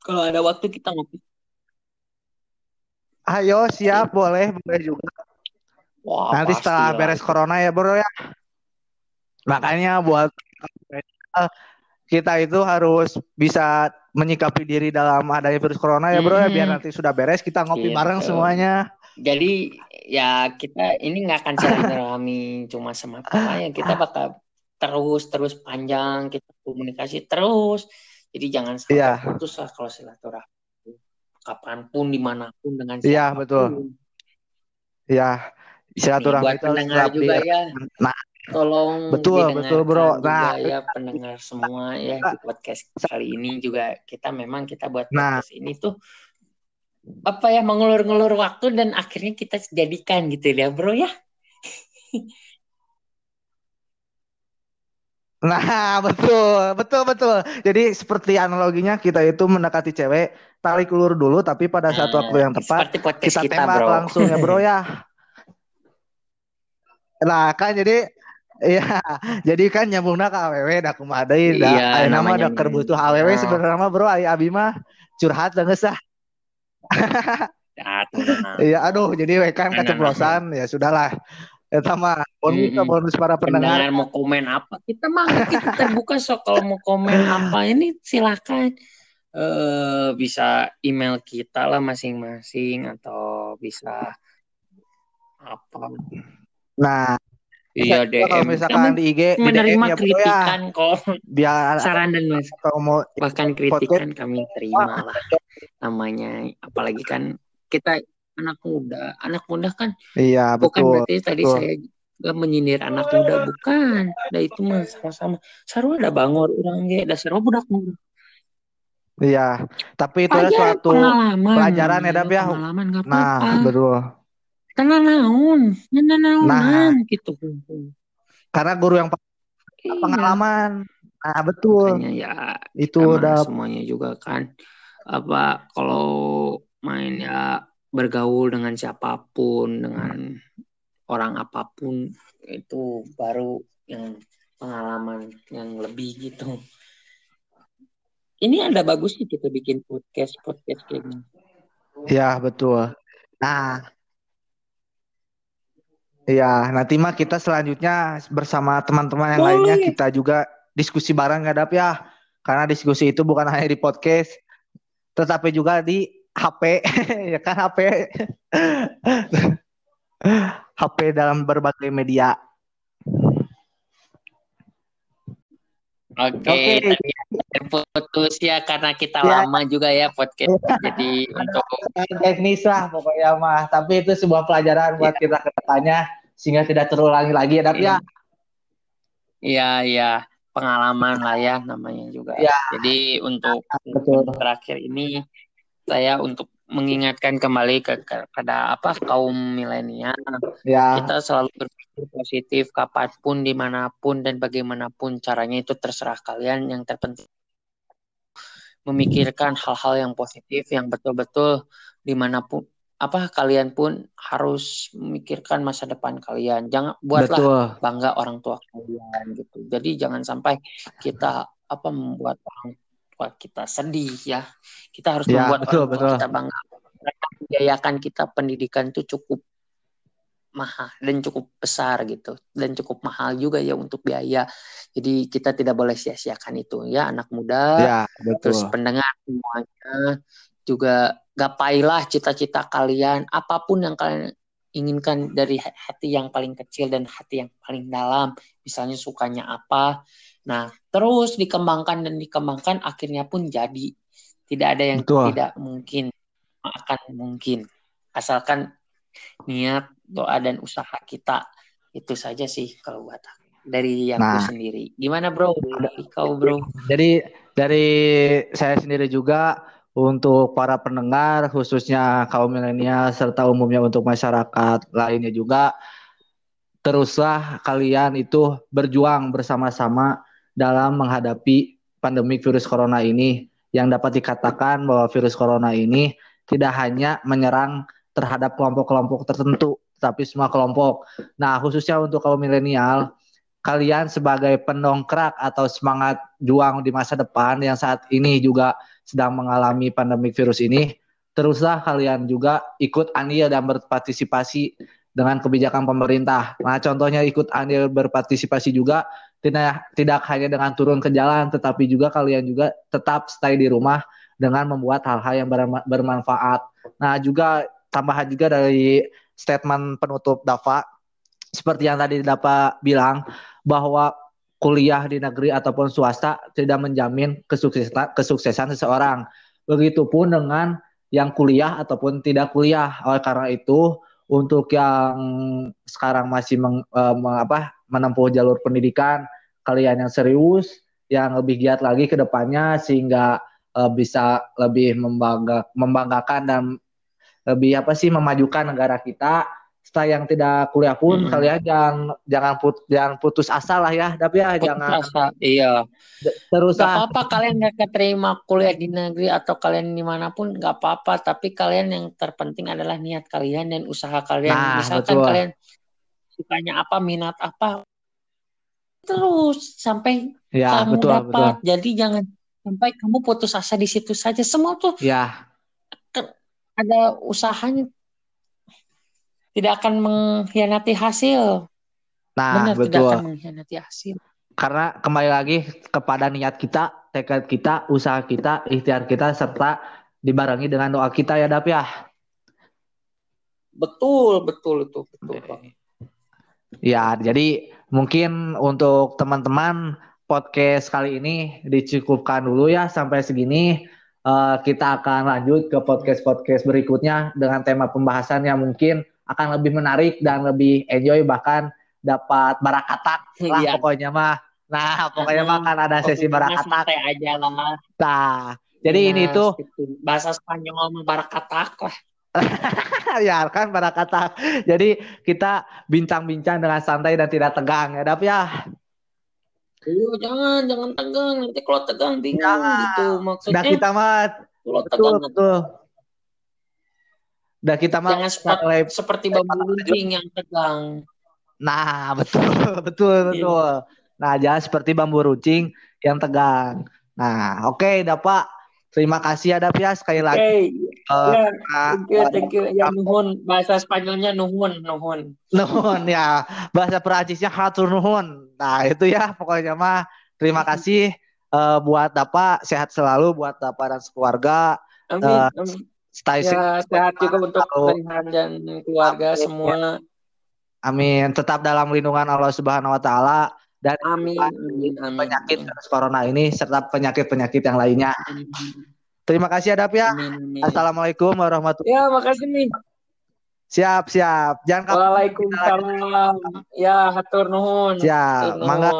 Kalau ada waktu kita ngopi. Ayo siap, boleh, boleh juga. Wah, Nanti setelah beres corona ya bro ya. Makanya buat kita itu harus bisa menyikapi diri dalam adanya virus corona ya bro ya. Biar Mhm. nanti sudah beres kita ngopi Gitu. bareng semuanya. Jadi ya kita ini nggak akan silaturahmi cuma sama ya kita bakal terus terus panjang kita komunikasi terus. Jadi jangan sampai Iya. putus lah kalau silaturahmi. Kapan pun di mana pun dengan Iya, siapa pun. betul. Ya, Nih, silaturahmi itu juga ya, Nah, tolong betul, betul bro. juga Nah, ya pendengar semua ya di podcast kali ini juga kita memang kita buat Nah. podcast ini tuh apa ya mengulur-ngulur waktu dan akhirnya kita jadikan gitu ya bro ya. nah betul, betul, betul. Jadi seperti analoginya kita itu mendekati cewek, tarik ulur dulu, tapi pada saat Nah, waktu yang tepat kita kita, tembak bro. langsung ya bro ya. Nah kan jadi Iya, jadi kan nyambungna ke AWW da kumaha deui da. Iya, Ayeuna mah namanya da keur butuh nyambung. AWW sebenarnya mah bro, aya abi mah curhat da geus ah. Ya, tenang. Iya, aduh jadi kan Nah, nah, nah, keceplosan ya sudahlah. Eta mah bonus Mm-mm. bonus para pendengar. pendengar mau komen apa kita mah kita terbuka so kalau mau komen apa ini silakan eh bisa email kita lah masing-masing atau bisa apa Nah, iya kita kalau DM misalkan Kami di IG di DM menerima ya ya, kritikan kok. biar saran dan mas kalau mau bahkan kritikan kami terima lah. namanya apalagi kan kita anak muda. Anak muda kan iya bukan betul. berarti tadi betul. saya gak menyindir anak muda bukan. Nah itu mah sama-sama. Sarua ada bangor orang ge. Da sarua budak muda Iya, tapi itu adalah suatu pengalaman. pelajaran ya, Dap, ya. pengalaman gak nah, apa-apa. betul. Tenan naon tenan naonan gitu Karena guru yang Iya. pengalaman. Nah, betul. makanya ya Itu udah semuanya juga kan apa kalau main ya bergaul dengan siapa pun dengan orang apa pun itu baru yang pengalaman yang lebih gitu ini ada bagusnya kita bikin podcast podcast kayak gini ya betul. Nah, Iya, nanti mah kita selanjutnya bersama teman-teman yang Boleh. lainnya kita juga diskusi bareng nggak Dap ya. Karena diskusi itu bukan hanya di podcast, tetapi juga di HP, ya kan HP. HP dalam berbagai media. Oke, Oke. tadi terputus ya karena kita Ya. lama juga ya podcast. Jadi untuk teknis lah pokoknya mah. Tapi itu sebuah pelajaran buat kita ke depannya sehingga tidak terulangi lagi ya Dap ya. ya ya pengalaman lah ya namanya juga. Ya. Jadi untuk Betul. terakhir ini saya untuk mengingatkan kembali ke kepada apa kaum milenial Ya, kita selalu berpikir positif kapan pun di mana pun dan bagaimanapun caranya itu terserah kalian yang terpenting memikirkan hal-hal yang positif yang betul-betul di mana pun apa kalian pun harus memikirkan masa depan kalian. Jangan buatlah betul. bangga orang tua kalian gitu. Jadi jangan sampai kita apa membuat orang tua kita sedih ya. Kita harus Ya, membuat betul, orang tua betul. kita bangga. Mereka membiayakan kita pendidikan itu cukup mahal dan cukup besar gitu. Dan cukup mahal juga ya untuk biaya. Jadi kita tidak boleh sia-siakan itu ya anak muda Ya, terus betul. pendengar semuanya juga gapailah cita-cita kalian apa pun yang kalian inginkan dari hati yang paling kecil dan hati yang paling dalam misalnya sukanya apa nah terus dikembangkan dan dikembangkan akhirnya pun jadi tidak ada yang Betul. tidak mungkin akan mungkin asalkan niat doa dan usaha kita Itu saja sih kalau buat dari aku nah, sendiri. Gimana bro? Dari kau bro? Jadi dari saya sendiri juga untuk para pendengar khususnya kaum milenial serta umumnya untuk masyarakat lainnya juga teruslah kalian itu berjuang bersama-sama dalam menghadapi pandemi virus corona ini yang dapat dikatakan bahwa virus corona ini tidak hanya menyerang terhadap kelompok-kelompok tertentu tapi semua kelompok. Nah, khususnya untuk kaum milenial, kalian sebagai pendongkrak atau semangat juang di masa depan yang saat ini juga sedang mengalami pandemi virus ini, teruslah kalian juga ikut andil dan berpartisipasi dengan kebijakan pemerintah. Nah, contohnya ikut andil berpartisipasi juga tidak tidak hanya dengan turun ke jalan, tetapi juga kalian juga tetap stay di rumah dengan membuat hal-hal yang bermanfaat. Nah, juga tambahan juga dari statement penutup Dava, seperti yang tadi Dava bilang bahwa kuliah di negeri ataupun swasta tidak menjamin kesuksesan kesuksesan seseorang. Begitupun dengan yang kuliah ataupun tidak kuliah. Oleh karena itu, untuk yang sekarang masih meng, uh, apa, menempuh jalur pendidikan, kalian yang serius, yang lebih giat lagi ke depannya sehingga uh, bisa lebih membangga, membanggakan dan lebih apa sih memajukan negara kita setelah yang tidak kuliah pun hmm. kalian jangan jangan put, jangan putus asa lah ya tapi ya putus jangan asa iya. Terus gak apa-apa kalian nggak keterima kuliah di negeri atau kalian di mana pun nggak apa-apa. Tapi kalian yang terpenting adalah niat kalian dan usaha kalian. Nah, misalkan betul. kalian sukanya apa minat apa terus sampai ya, kamu betul, dapat. betul. jadi jangan sampai kamu putus asa di situ saja. Semua tuh ya. ada usahanya tidak akan mengkhianati hasil. Nah, Benar, betul. tidak akan mengkhianati hasil. Karena kembali lagi kepada niat kita, tekad kita, usaha kita, ikhtiar kita, serta dibarengi dengan doa kita ya Dap ya. Betul, betul itu, betul. Ya, jadi mungkin untuk teman-teman podcast kali ini dicukupkan dulu ya sampai segini. Uh, kita akan lanjut ke podcast-podcast berikutnya dengan tema pembahasan yang mungkin akan lebih menarik dan lebih enjoy bahkan dapat barakatak lah iya. pokoknya mah. Nah, pokoknya mah kan ada sesi barakatak. aja lah. Nah, jadi nah, ini tuh bahasa Spanyol mah barakatak lah. ya kan barakatak. Jadi kita bincang-bincang dengan santai dan tidak tegang ya, Dap ya. Iya, jangan, jangan tegang. Nanti kalau tegang bingung jangan. gitu maksudnya. Kita mah kalau betul, tegang betul. Dan kita mah Jangan seperti, seperti bambu runcing yang tegang. Nah, betul, betul, iya. betul. Nah, jangan seperti bambu runcing yang tegang. Nah, oke, okay, dapat. Terima kasih ada ya sekali lagi. Okay. Uh, ya, thank you, thank you. Ya, nuhun. Bahasa Spanyolnya nuhun, nuhun. Nuhun ya. Bahasa Perancisnya hatur nuhun. Nah, itu ya pokoknya mah. Terima kasih uh, buat dapat sehat selalu buat dapat dan sekeluarga. Amin, uh, amin. Stay ya, sehat juga untuk kalian dan keluarga Amin. semua. Amin. Tetap dalam lindungan Allah Subhanahu wa taala dan amin, amin, amin. penyakit virus corona ini serta penyakit-penyakit yang lainnya. Terima kasih Adap ya. Amin, amin. Assalamualaikum warahmatullahi wabarakatuh. Ya, makasih nih. Siap, siap. Jangan Waalaikumsalam. Ya, hatur nuhun. Siap. Mangga